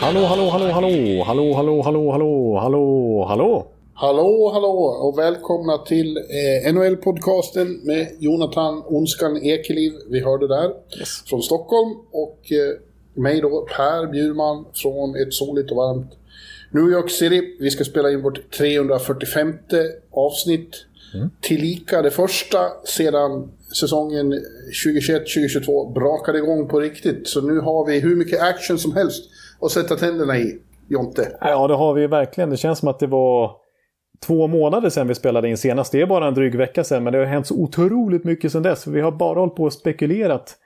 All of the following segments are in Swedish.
Hallå, hallå, hallå, hallå, hallå, hallå, hallå, hallå, hallå, hallå. Hallå, hallå och välkomna till eh, NHL-podcasten med Jonathan Onskan Ekeliv, vi hörde där, Yes. från Stockholm. Och eh, mig då, Per Bjurman från ett soligt och varmt New York City. Vi ska spela in vårt 345 avsnitt. Tillika det första sedan säsongen 2021-2022 brakade igång på riktigt. Så nu har vi hur mycket action som helst att sätta tänderna i, Jonte. Ja, det har vi verkligen. Det känns som att det var två månader sedan vi spelade in senast. Det är bara en dryg vecka sedan, men det har hänt så otroligt mycket sedan dess. Vi har bara hållit på och spekulerat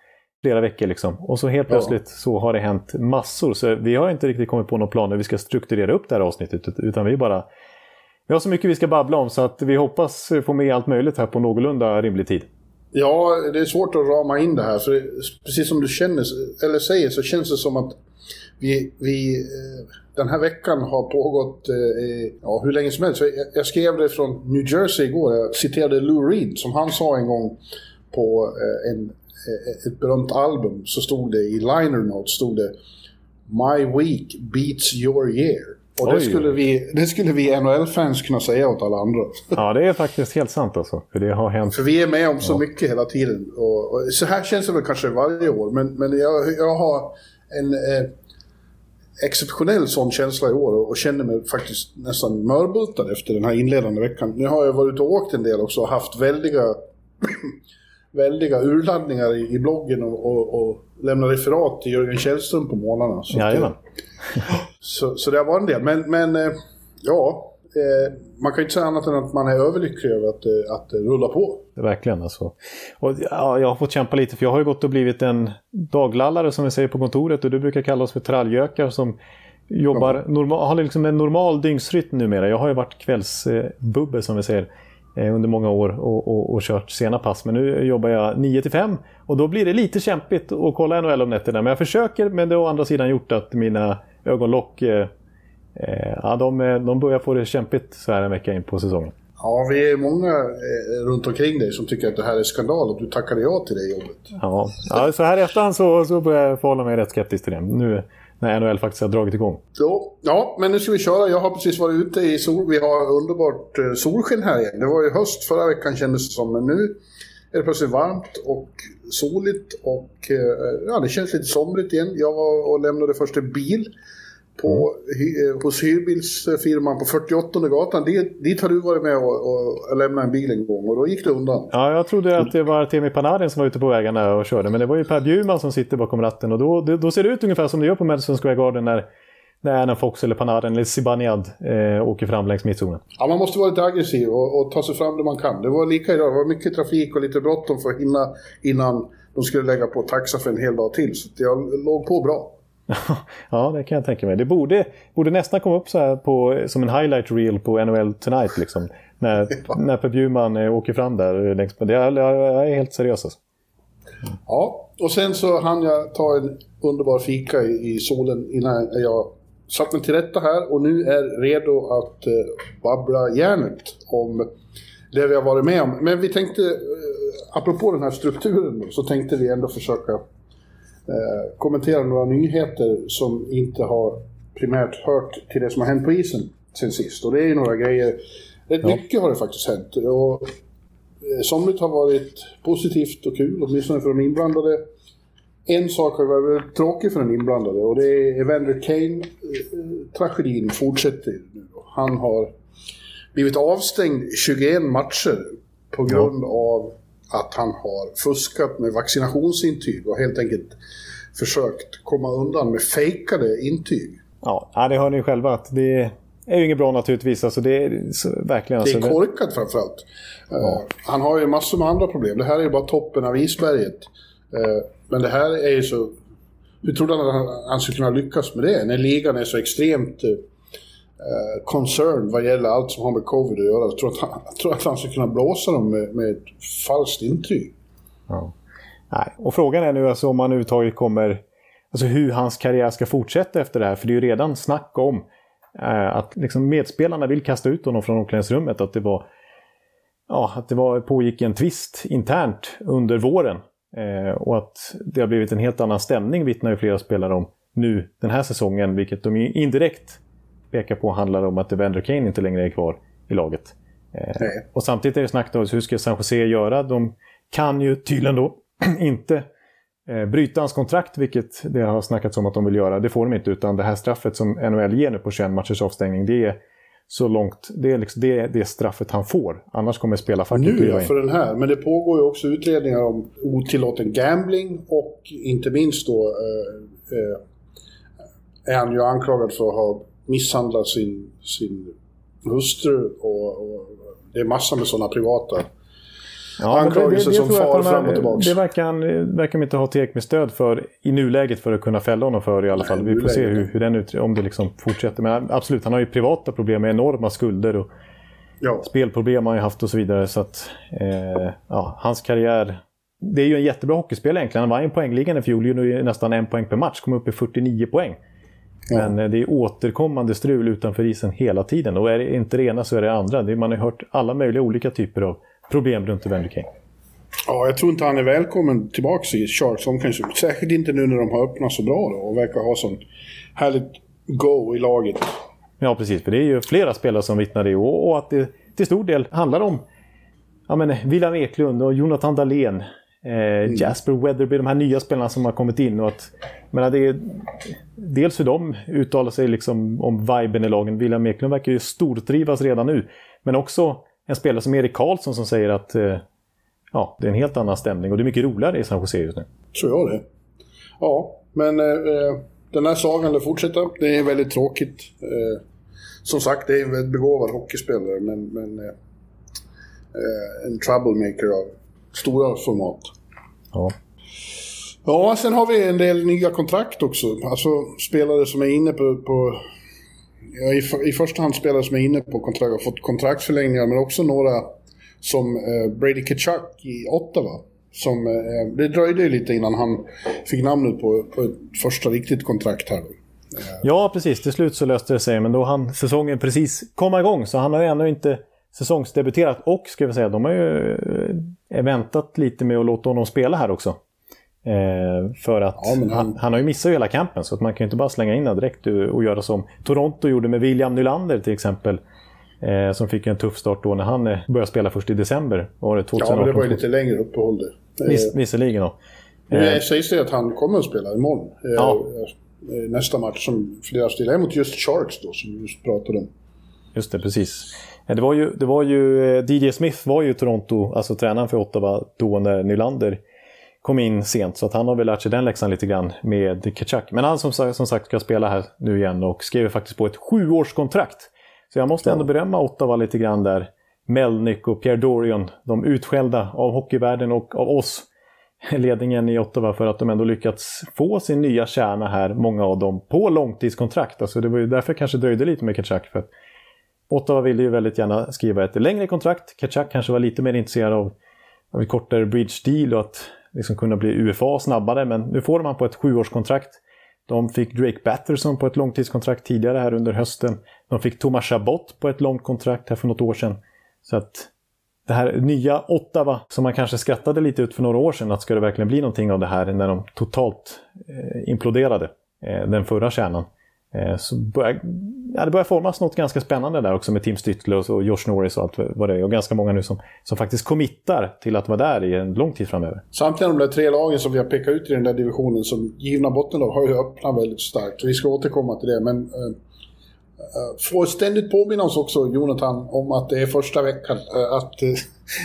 flera veckor liksom. Och så helt plötsligt så har det hänt massor. Så vi har inte riktigt kommit på någon plan hur vi ska strukturera upp det här avsnittet. Utan vi bara... Vi har så mycket vi ska babbla om så att vi hoppas få med allt möjligt här på någorlunda rimlig tid. Ja, det är svårt att rama in det här. För precis som du känner, eller säger så känns det som att vi, vi eh, den här veckan har pågått eh, ja, hur länge som helst. Jag, skrev det från New Jersey igår. Jag citerade Lou Reed som han sa en gång på eh, en, ett berömt album. Så stod det i liner notes stod det My week beats your year. Och det Oj. skulle, vi, det skulle vi NHL-fans kunna säga åt alla andra. Ja, det är faktiskt helt sant alltså. För det har hänt. För vi är med om så mycket hela tiden. Och, och, så här känns det väl kanske varje år. Men, men jag, jag har en eh, exceptionell sån känsla i år och, och känner mig faktiskt nästan mörbultad efter den här inledande veckan. Nu har jag varit ute och åkt en del också och haft väldiga, väldiga urladdningar i, i bloggen och, och, och lämnat referat till Jörgen Källström på morgnarna. Jajamän. eh, så, så det varit en del. Men, men eh, ja, eh, man kan ju inte säga annat än att man är överlycklig över att, eh, att det rullar på. Verkligen alltså. Och, ja, jag har fått kämpa lite för jag har ju gått och blivit en daglallare som vi säger på kontoret och du brukar kalla oss för trallgökar som jobbar normal, har liksom en normal dygnsrytm numera. Jag har ju varit kvällsbubbe som vi säger under många år och, och, och kört sena pass. Men nu jobbar jag 9 till 5 och då blir det lite kämpigt att kolla NHL om nätterna. Men jag försöker, men det har å andra sidan gjort att mina ögonlock eh, eh, ja, de, eh, de börjar få det kämpigt så här en vecka in på säsongen. Ja, vi är många runt omkring dig som tycker att det här är skandal och du tackade ja till det jobbet. Ja, ja så här i efterhand så, så börjar jag förhålla mig rätt skeptisk till det. Nu när NHL faktiskt har dragit igång. Så, ja, men nu ska vi köra. Jag har precis varit ute i sol. Vi har underbart solsken här igen. Det var ju höst förra veckan kändes det som, men nu är det plötsligt varmt och soligt och ja, det känns lite somrigt igen. Jag var och lämnade först en bil på, eh, hos hyrbilsfirman på 48 gatan. Dit, dit har du varit med och, och lämnat en bil en gång och då gick det undan. Ja, jag trodde att det var Temi Panarin som var ute på vägarna och körde. Men det var ju Per Bjurman som sitter bakom ratten. Och då, det, då ser det ut ungefär som det gör på Madison Square Garden när, när Anna Fox eller Panarin eller Zibanejad eh, åker fram längs mittzonen. Ja, man måste vara lite aggressiv och, och ta sig fram där man kan. Det var lika idag. Det var mycket trafik och lite bråttom för att hinna innan de skulle lägga på taxa för en hel dag till. Så jag låg på bra. ja, det kan jag tänka mig. Det borde, borde nästan komma upp så här på, som en highlight reel på NHL Tonight. Liksom. När, när Per Bjurman eh, åker fram där med. Det är, jag är helt seriös alltså. Ja, och sen så hann jag ta en underbar fika i, i solen innan jag satt mig till rätta här och nu är redo att eh, babbla järnet om det vi har varit med om. Men vi tänkte, eh, apropå den här strukturen, så tänkte vi ändå försöka eh, kommentera några nyheter som inte har primärt hört till det som har hänt på isen sen sist. Och det är ju några grejer, rätt Ja. mycket har det faktiskt hänt. Och, eh, somligt har varit positivt och kul, åtminstone för de inblandade. En sak har varit tråkig för den inblandade och det är Evander Kane-tragedin fortsätter nu. Han har blivit avstängd 21 matcher på grund av att han har fuskat med vaccinationsintyg och helt enkelt försökt komma undan med fejkade intyg. Ja, ja, det hör ni själva att det är ju inget bra naturligtvis. Alltså, det är så, verkligen... Det är Alltså, korkat framförallt. Eh, han har ju massor med andra problem. Det här är ju bara toppen av isberget. Eh, men det här är ju så hur tror du att han, han skulle kunna lyckas med det? När ligan är så extremt Eh, concern vad gäller allt som har med covid att göra. Jag tror att han, jag tror att han skulle kunna blåsa dem med, med ett falskt intyg. Ja. Nej. Och frågan är nu alltså om han överhuvudtaget kommer... Alltså hur hans karriär ska fortsätta efter det här. För det är ju redan snack om eh, att liksom medspelarna vill kasta ut honom från omklädningsrummet. Att det var... Ja, att det var, pågick en tvist internt under våren. Eh, och att det har blivit en helt annan stämning vittnar ju flera spelare om nu den här säsongen. Vilket de indirekt pekar på handlar om att Evander Kane inte längre är kvar i laget. Eh, och samtidigt är det snack om hur ska San Jose göra? De kan ju tydligen då inte eh, bryta hans kontrakt, vilket det har snackats om att de vill göra. Det får de inte, utan det här straffet som NHL ger nu på 21 matchers avstängning, det är så långt, det är, liksom, det, det straffet han får. Annars kommer spelarfacket Nu ja, för den här. Men det pågår ju också utredningar om otillåten gambling och inte minst då eh, eh, är han ju anklagad för att ha misshandlat sin, sin hustru och, och det är massor med sådana privata Ja, anklagelser som far fram och tillbaka. Det verkar han verkar inte ha tillräckligt med stöd för i nuläget för att kunna fälla honom för i alla fall. Nej, Vi får se hur, hur den ut, om det liksom fortsätter. Men absolut, han har ju privata problem med enorma skulder. Och ja. Spelproblem har han ju haft och så vidare. Så att, eh, ja, hans karriär... Det är ju en jättebra hockeyspelare egentligen. Han vann ju poängligan i fjol, ju nästan en poäng per match. Kom upp i 49 poäng. Ja. Men eh, det är återkommande strul utanför isen hela tiden. Och är det inte det ena så är det andra. Man har hört alla möjliga olika typer av problem runt Evander Kane. Ja, jag tror inte han är välkommen tillbaka i Sharks. Kanske, särskilt inte nu när de har öppnat så bra då, och verkar ha sånt härligt go i laget. Ja, precis. För det är ju flera spelare som vittnar det. Och, och att det till stor del handlar om ja, men, William Eklund och Jonathan Dahlén. Eh, mm. Jasper Weatherby, de här nya spelarna som har kommit in. Och att, menar, det är, dels hur de uttalar sig liksom om viben i lagen. William Eklund verkar ju stortrivas redan nu. Men också en spelare som Erik Karlsson som säger att eh, ja, det är en helt annan stämning och det är mycket roligare i San Jose just nu. Tror jag det. Ja, men eh, den här sagan det fortsätter. Det är väldigt tråkigt. Eh, som sagt, det är en väldigt begåvad hockeyspelare, men, men eh, eh, en troublemaker av stora format. Ja. Ja, sen har vi en del nya kontrakt också. Alltså spelare som är inne på, på ja, i, i första hand spelare som är inne på kontrakt har fått kontraktsförlängningar, men också några som eh, Brady Kachuk i Ottawa. Som, eh, det dröjde ju lite innan han fick namnet på, på ett första riktigt kontrakt här. Ja, precis. Till slut så löste det sig, men då han säsongen precis komma igång, så han har ännu inte säsongsdebuterat. Och, ska vi säga, de har ju eh, väntat lite med att låta honom spela här också. Eh, för att ja, han... Han, han, har ju missat hela campen så att man kan ju inte bara slänga in honom direkt och göra som Toronto gjorde med William Nylander till exempel. Eh, som fick en tuff start då när han eh, började spela först i december. Var det 2018? Ja, men det var ju lite längre uppehåll det. Viss, visserligen då. Eh, sägs det att han kommer att spela imorgon. Eh, ja. Eh, nästa match som flera är mot just Sharks då, som vi just pratade om. Just det, precis. Det var ju, det var ju DJ Smith var ju Toronto, alltså tränaren för Ottawa, då när Nylander kom in sent så att han har väl lärt sig den läxan lite grann med Kachak. Men han som, som sagt ska spela här nu igen och skriver faktiskt på ett sjuårskontrakt. Så jag måste ändå berömma Ottawa lite grann där. Melnick och Pierre Dorian, de utskällda av hockeyvärlden och av oss, ledningen i Ottawa för att de ändå lyckats få sin nya kärna här, många av dem, på långtidskontrakt. Alltså det var ju därför kanske dröjde lite med Kachak. För att Ottawa ville ju väldigt gärna skriva ett längre kontrakt. Kachak kanske var lite mer intresserad av, av ett kortare bridge deal och att liksom kunna bli UFA snabbare. Men nu får man på ett sjuårskontrakt. De fick Drake Batterson på ett långtidskontrakt tidigare här under hösten. De fick Thomas Chabot på ett långt kontrakt här för något år sedan. Så att det här nya Ottawa, som man kanske skrattade lite ut för några år sedan, att ska det verkligen bli någonting av det här när de totalt eh, imploderade, eh, den förra kärnan. Eh, så börjar, ja, det börjar formas något ganska spännande där också med Tim Stytler och Josh Norris och allt vad det är. Och ganska många nu som, som faktiskt committar till att vara där i en lång tid framöver. Samtliga de där tre lagen som vi har pekat ut i den där divisionen som givna bottenlag har ju öppnat väldigt starkt. Vi ska återkomma till det, men äh, får ständigt påminna oss också, Jonathan, om att det är första veckan. Äh, att äh,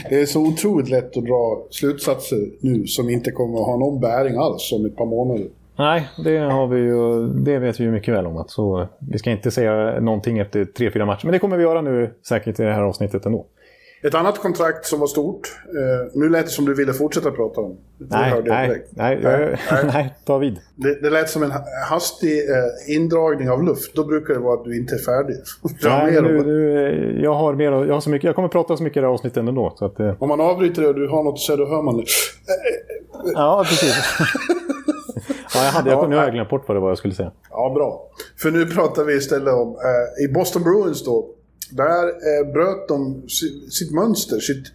det är så otroligt lätt att dra slutsatser nu som inte kommer att ha någon bäring alls om ett par månader. Nej, det, har vi ju, det vet vi ju mycket väl om. Att så, vi ska inte säga någonting efter tre, fyra matcher. Men det kommer vi göra nu säkert i det här avsnittet ändå. Ett annat kontrakt som var stort. Eh, nu lät det som du ville fortsätta prata om. Nej, nej, nej, nej, nej, ta vid. Det, det lät som en ha- hastig eh, indragning av luft. Då brukar det vara att du inte är färdig. Nej, nu, nu, eh, jag, har mer, jag, har så mycket, jag kommer prata så mycket i det här avsnittet ändå. Så att, eh, Om man avbryter det och du har något att säga, då hör man det. ja, precis. ja, jag, hade, jag, Ja, nu har jag glömt bort vad det var jag skulle säga. Ja, bra. För nu pratar vi istället om, eh, i Boston Bruins då, där eh, bröt de si- sitt mönster, sitt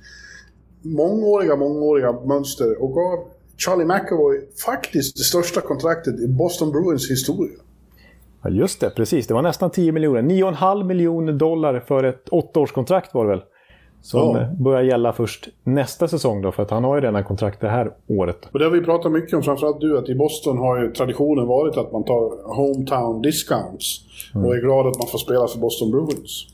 mångåriga, mångåriga mönster och gav Charlie McAvoy faktiskt det största kontraktet i Boston Bruins historia. Ja, just det, precis. Det var nästan 10 miljoner. 9,5 miljoner dollar för ett åttaårskontrakt var det väl? Som Ja. börjar gälla först nästa säsong då, för att han har ju redan kontrakt det här året. Och det har vi pratat mycket om, framförallt du, att i Boston har ju traditionen varit att man tar hometown discounts. Och är glad att man får spela för Boston Bruins.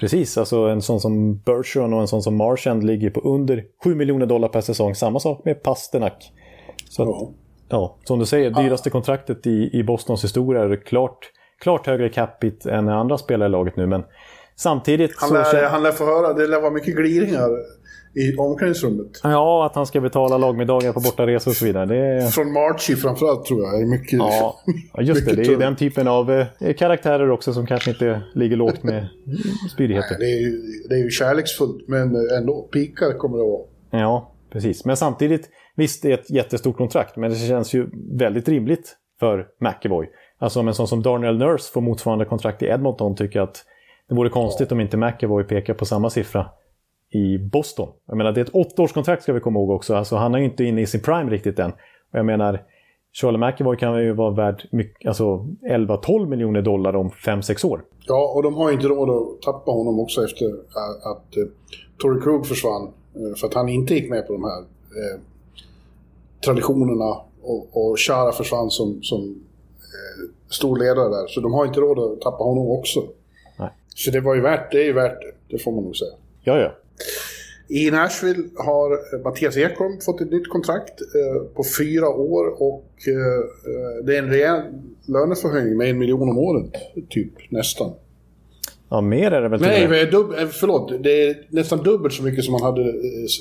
Precis, alltså en sån som Bergeron och en sån som Marchand ligger på under 7 miljoner dollar per säsong. Samma sak med Pasternak. Så att, Ja. ja, som du säger, dyraste kontraktet i, i Bostons historia är klart, klart högre capita än andra spelare i laget nu, men samtidigt Han, så... lär, känner- han lär få höra, det lär vara mycket gliringar i omklädningsrummet. Ja, att han ska betala lagmiddagar på bortaresor och så vidare. Det är... Från Marchie framförallt tror jag är mycket... Ja, just det. mycket Det är tungt. den typen av eh, karaktärer också som kanske inte ligger lågt med spydigheter. Det är, ju, det är ju kärleksfullt, men ändå. Pikar kommer det att vara. Ja, precis. Men samtidigt, visst det är ett jättestort kontrakt, men det känns ju väldigt rimligt för McAvoy. Alltså om en sån som Darnell Nurse får motsvarande kontrakt i Edmonton tycker att det vore konstigt om inte McAvoy pekar på samma siffra i Boston. Jag menar, det är ett åttaårskontrakt ska vi komma ihåg också. Alltså han är ju inte inne i sin prime riktigt än. Och jag menar, Charlie McAvoy kan ju vara värd alltså 11-12 miljoner dollar om 5-6 år. Ja, och de har ju inte råd att tappa honom också efter att, eh, att uh, Tory Krug försvann. Eh, för att han inte gick med på de här eh, traditionerna. Och, och Chara försvann som, som eh, stor ledare där. Så de har inte råd att tappa honom också. Så det var ju värt det. är ju värt det. Det får man nog säga. Ja, ja. I Nashville har eh, Mattias Ekholm fått ett nytt kontrakt eh, på fyra år och eh, det är en rejäl löneförhöjning med en miljon om året, typ nästan. Ja, mer är det väl Nej, och med. men dub- eh, förlåt. Det är nästan dubbelt så mycket som han hade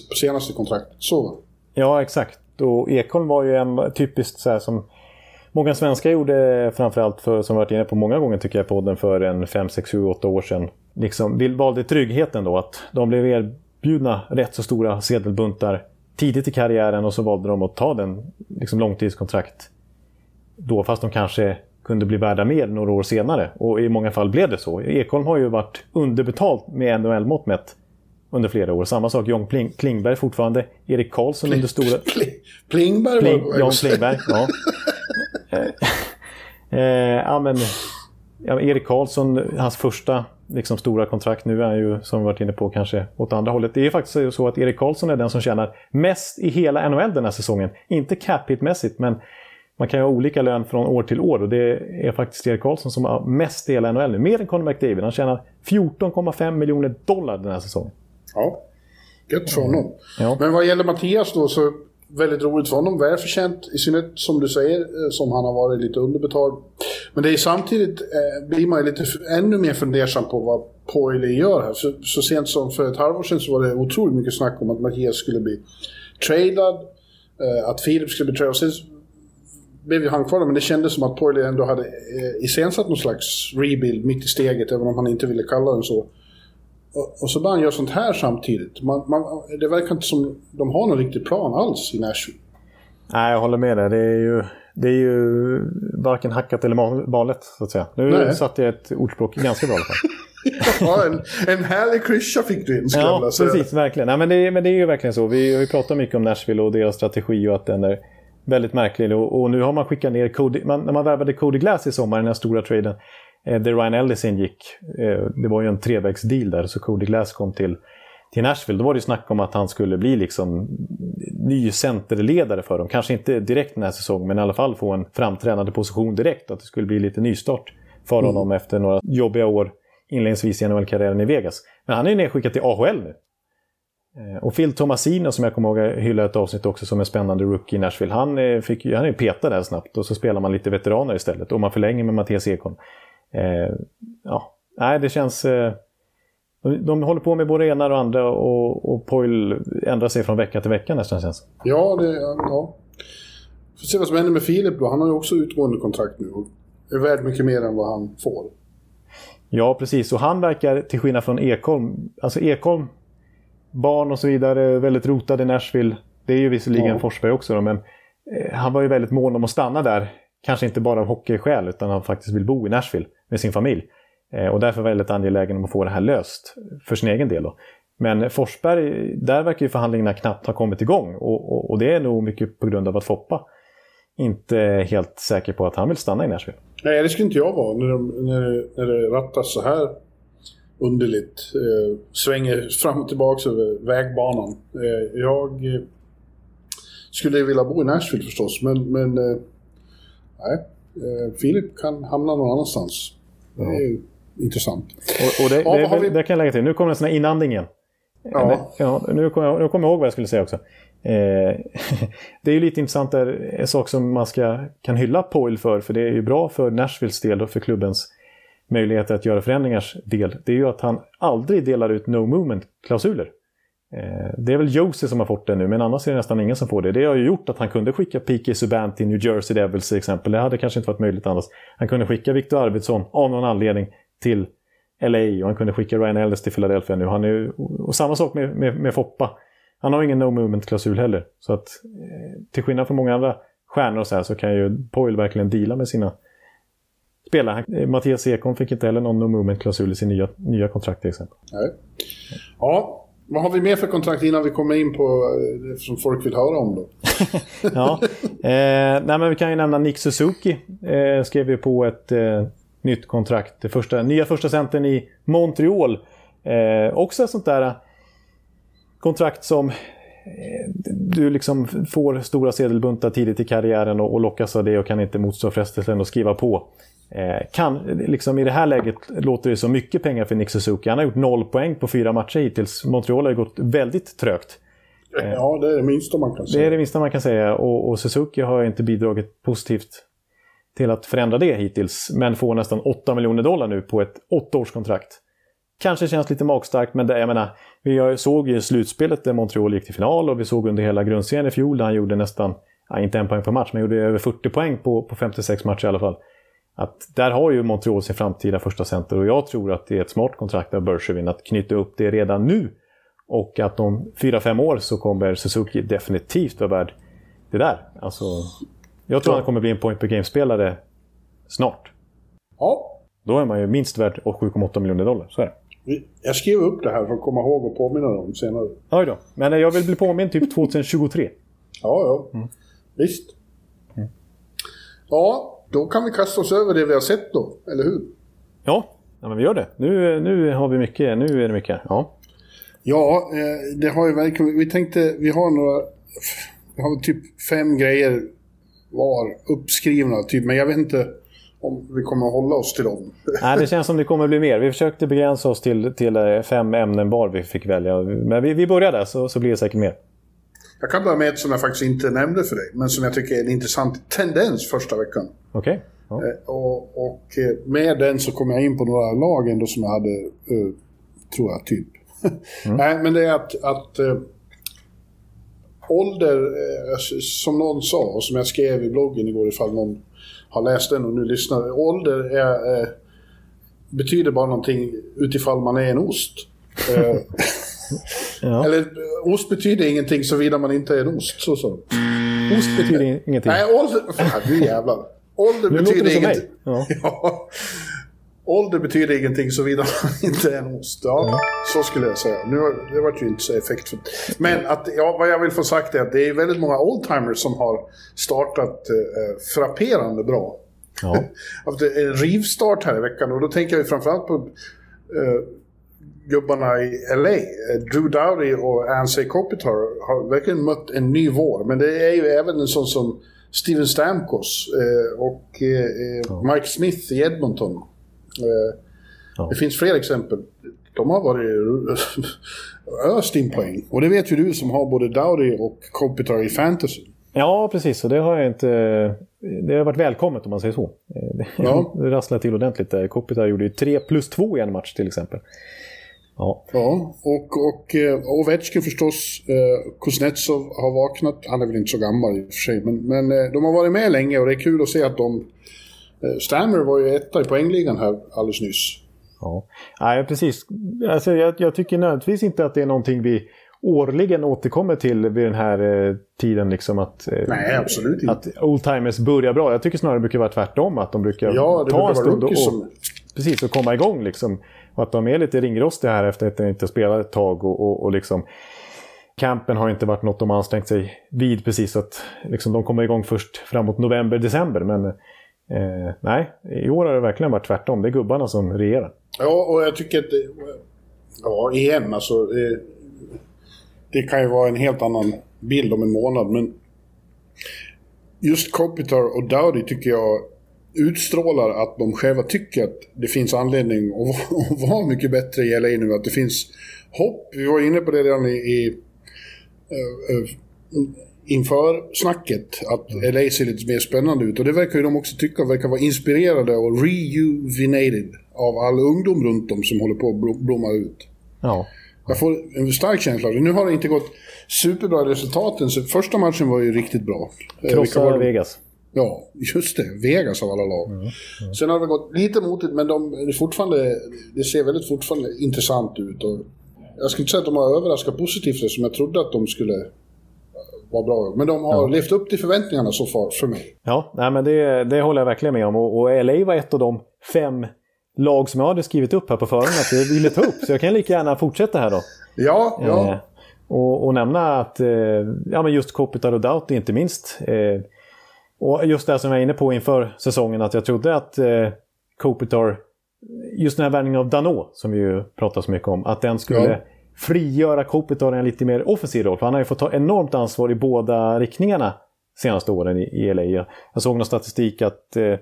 på senaste kontraktet. Så va? Ja, exakt. Och Ekholm var ju en typiskt så här som många svenskar gjorde framförallt för, som varit inne på många gånger tycker jag podden för en 5, 6, 7, 8 år sedan. Liksom valde tryggheten då att de blev erbjudna rätt så stora sedelbuntar tidigt i karriären och så valde de att ta den liksom långtidskontrakt då fast de kanske kunde bli värda mer några år senare. Och i många fall blev det så. Ekholm har ju varit underbetalt med NHL-mått mätt under flera år. Samma sak John Pling, Klingberg fortfarande. Erik Karlsson under stora... Pling, Plingberg Pling, var... Jan Klingberg, ja. eh, ja, men, ja, Erik Karlsson, hans första liksom, stora kontrakt nu är ju, som vi varit inne på, kanske åt andra hållet. Det är faktiskt så att Erik Karlsson är den som tjänar mest i hela NHL den här säsongen. Inte cap hit-mässigt, men man kan ju ha olika lön från år till år och det är faktiskt Erik Karlsson som har mest i hela NHL nu. Mer än Conor McDavid. Han tjänar 14,5 miljoner dollar den här säsongen. Ja, gött för honom. Ja. Men vad gäller Mattias då så väldigt roligt för honom. Välförtjänt i synnerhet som du säger, eh, som han har varit lite underbetald. Men det är samtidigt eh, blir man ju lite ännu mer fundersam på vad Poile gör här. Så, så sent som för ett halvår sedan så var det otroligt mycket snack om att Mattias skulle bli tradad. Eh, att Filip skulle bli tradad. Sen blev ju han kvar där, men det kändes som att Poile ändå hade eh, iscensatt någon slags rebuild mitt i steget, även om han inte ville kalla den så. Och, och så bara han gör sånt här samtidigt. Man, man, det verkar inte som de har någon riktig plan alls i Nashville. Nej, jag håller med dig. Det är ju, det är ju varken hackat eller ma- malet, så att säga. Nu Nej. satte jag ett ordspråk ganska bra i alla fall. Ja, en, en härlig klyscha fick du in, skulle Ja, precis. Verkligen. Nej, men, det, men det är ju verkligen så. Vi har ju pratat mycket om Nashville och deras strategi och att den är väldigt märklig. Och, och nu har man skickat ner Cody... Man, när man värvade Cody Glass i sommar, den här stora traden, där Ryan Ellis ingick. Eh, det var ju en trevägsdeal där, så Cody Glass kom till, till Nashville. Då var det ju snack om att han skulle bli liksom ny centerledare för dem. Kanske inte direkt den här säsongen, men i alla fall få en framträdande position direkt. Att det skulle bli lite nystart för honom efter några jobbiga år inledningsvis i NHL-karriären i Vegas. Men han är ju nedskickad till AHL nu. Eh, Och Phil Tomasino som jag kommer ihåg jag hyllade ett avsnitt också som en spännande rookie i Nashville. Han, eh, fick, han är petad där snabbt och så spelar man lite veteraner istället. Och man förlänger med Mattias Ekholm. Eh, ja, nej det känns... Eh, de, de håller på med både ena och andra och, och Poil ändrar sig från vecka till vecka nästan känns Ja, det... Ja. Får se vad som händer med Filip då. Han har ju också utgående kontrakt nu och är värd mycket mer än vad han får. Ja, precis. Och han verkar, till skillnad från Ekholm, alltså Ekholm, barn och så vidare, väldigt rotad i Nashville. Det är ju visserligen ja. Forsberg också då, men eh, han var ju väldigt mån om att stanna där. Kanske inte bara av hockeyskäl, utan han faktiskt vill bo i Nashville med sin familj. Eh, och därför väldigt angelägen om att få det här löst för sin egen del. Då. Men Forsberg, där verkar ju förhandlingarna knappt ha kommit igång. Och, och, och det är nog mycket på grund av att Foppa inte är helt säker på att han vill stanna i Nashville. Nej, det skulle inte jag vara när, de, när, när det rattas så här underligt. Eh, svänger fram och tillbaka över vägbanan. Eh, jag eh, skulle vilja bo i Nashville förstås, men, men eh, nej. Eh, Filip kan hamna någon annanstans. Det är ju intressant. Och, och det, ja, det, vi... det, kan jag lägga till. Nu kommer en sån här inandning igen. Ja. ja nu kommer jag, kommer jag ihåg vad jag skulle säga också. Eh, det är ju lite intressant där, en sak som man ska, kan hylla Poil för, för det är ju bra för Nashvilles del och för klubbens möjligheter att göra förändringars del. Det är ju att han aldrig delar ut no movement-klausuler. Eh, det är väl Josie som har fått det nu, men annars är det nästan ingen som får det. Det har ju gjort att han kunde skicka P.K. Subban till New Jersey Devils till exempel. Det hade kanske inte varit möjligt annars. Han kunde skicka Victor Arvidsson av någon anledning till LA och han kunde skicka Ryan Ellis till Philadelphia nu. Han är, och samma sak med, med, med Foppa. Han har ingen no movement-klausul heller. Så att eh, till skillnad från många andra stjärnor så, här, så kan ju Poil verkligen deala med sina spelare. Eh, Mattias Ekholm fick inte heller någon no movement-klausul i sin nya, nya kontrakt till exempel. Nej. Ja, vad har vi mer för kontrakt innan vi kommer in på eh, det som folk vill höra om då? ja, eh, nej, men vi kan ju nämna Nick Suzuki. Eh, skrev ju på ett eh, nytt kontrakt. Det första, nya första centern i Montreal. Eh, också ett sånt där eh, kontrakt som eh, du liksom får stora sedelbuntar tidigt i karriären och, och lockas av det och kan inte motstå frestelsen att skriva på. Eh, kan, liksom I det här läget låter det så mycket pengar för Nick Suzuki. Han har gjort noll poäng på fyra matcher hittills. Montreal har gått väldigt trögt. Eh, ja, det är det minsta man kan säga. Det är det minsta man kan säga. Och, och Suzuki har inte bidragit positivt till att förändra det hittills. Men får nästan 8 miljoner dollar nu på ett åttaårskontrakt. Kanske känns lite magstarkt, men det, jag menar, vi såg ju slutspelet där Montreal gick till final och vi såg under hela grundserien i fjol där han gjorde nästan, ja, inte en poäng per match, men gjorde över 40 poäng på, på 56 matcher i alla fall att där har ju Montreal sin framtida första center och jag tror att det är ett smart kontrakt av Bergevin att knyta upp det redan nu. Och att om 4-5 år så kommer Suzuki definitivt vara värd det där. Alltså, jag tror ja. han kommer bli en point per game-spelare snart. Ja. Då är man ju minst värd 7,8 miljoner dollar, så är det. Jag skrev upp det här för att komma ihåg och påminna om senare. Oj då. Men jag vill bli påmind typ 2023. ja, ja. Mm. Visst. Mm. Ja, då kan vi kasta oss över det vi har sett då, eller hur? Ja, ja men vi gör det. Nu, nu har vi mycket, nu är det mycket. Ja, ja eh, det har ju verkligen... Vi tänkte, vi har några... Vi har typ fem grejer var uppskrivna, typ, men jag vet inte om vi kommer att hålla oss till dem. Nej, det känns som det kommer att bli mer. Vi försökte begränsa oss till, till eh, fem ämnen var vi fick välja. Men vi, vi börjar där så, så blir det säkert mer. Jag kan börja med ett som jag faktiskt inte nämnde för dig, men som jag tycker är en intressant tendens första veckan. Okej. Okay. Ja. Eh, och, och, eh, med den så kom jag in på några lag ändå som jag hade, uh, tror jag, typ. Mm. Nej, men det är att, att ålder, uh, som någon sa och som jag skrev i bloggen igår ifall någon har läst den och nu lyssnar. Ålder är, betyder bara någonting utifall man är en ost. Ja. Eller ost betyder ingenting såvida man inte är en ost. Så, så. Ost betyder ingenting. Nej, ålder... Fan, du jävlar. Ålder nu betyder ingenting. Ja. ja. Ålder betyder ingenting såvida man inte är en ost. Ja, ja. så skulle jag säga. Nu, det var ju inte så effektfullt. Men att, ja, vad jag vill få sagt är att det är väldigt många oldtimers som har startat eh, frapperande bra. Ja. Haft en rivstart här i veckan och då tänker jag framförallt på eh, gubbarna i LA, eh, Drew Dowdy och Ansay Kopitar, har verkligen mött en ny vår. Men det är ju även en sån som Steven Stamkos eh, och eh, Mike Smith i Edmonton. Det finns fler exempel. De har varit öst in poäng. Och det vet ju du som har både Dowdy och Kopitar i fantasy. Ja, precis. Och det har jag inte... Det har varit välkommet om man säger så. Ja. Det rasslar till ordentligt där. Kopitar gjorde ju 3 plus 2 i en match till exempel. Ja. Ja, och, och eh, Ovechkin förstås. Eh, Kuznetsov har vaknat. Han är väl inte så gammal i och för sig, men, men eh, de har varit med länge och det är kul att se att de... Stammer var ju etta i poängligan här alldeles nyss. Ja, Nej, precis. Alltså, jag, jag tycker nödvändigtvis inte att det är någonting vi årligen återkommer till vid den här eh, tiden. Liksom att, eh, Nej, absolut inte. Att oldtimers börjar bra. Jag tycker snarare det brukar vara tvärtom. Att de brukar Ja, ta brukar en stund och, som- precis, och komma igång. Liksom. Och att de är lite ringrostiga här efter att de inte spelat ett tag. Och, och, och liksom, campen har inte varit något de har ansträngt sig vid precis. Så att liksom, de kommer igång först framåt november, december. Men eh, nej, i år har det verkligen varit tvärtom. Det är gubbarna som regerar. Ja, och jag tycker att... Ja, igen alltså. eh, Det kan ju vara en helt annan bild om en månad, men... Just Kopitar och Dowdy tycker jag utstrålar att de själva tycker att det finns anledning att vara, mycket bättre i LA nu. Att det finns hopp. Vi var inne på det redan i... i eh, eh, inför snacket att LA ser lite mer spännande ut. Och det verkar ju de också tycka, verkar vara inspirerade och rejuvenated av all ungdom runt om som håller på att blom- blomma ut. Ja. Jag får en stark känsla av det. Nu har det inte gått superbra resultaten, så första matchen var ju riktigt bra. Eh, Krossa? Vegas. Ja, just det. Vegas av alla lag. Sen har det gått lite motigt, men de, det, är fortfarande, det ser väldigt fortfarande intressant ut. Och jag skulle inte säga att de har överraskat positivt som jag trodde att de skulle vara bra. Men de har levt upp till förväntningarna så far för mig. Ja, nej, men det, det håller jag verkligen med om. Och, och LA var ett av de fem lag som jag hade skrivit upp här på förhand att jag ville ta upp. Så jag kan lika gärna fortsätta här då. Ja, ja. Eh, och, och nämna att eh, ja, men just Kopitar och Doughty inte minst. Eh, och just det som jag var inne på inför säsongen att jag trodde att eh, Kopitar, just den här värvningen av Dano som vi ju pratar så mycket om, att den skulle Ja. frigöra Kopitar i en lite mer offensiv roll. För han har ju fått ta enormt ansvar i båda riktningarna senaste åren i, i LA. Jag, såg någon statistik att, eh,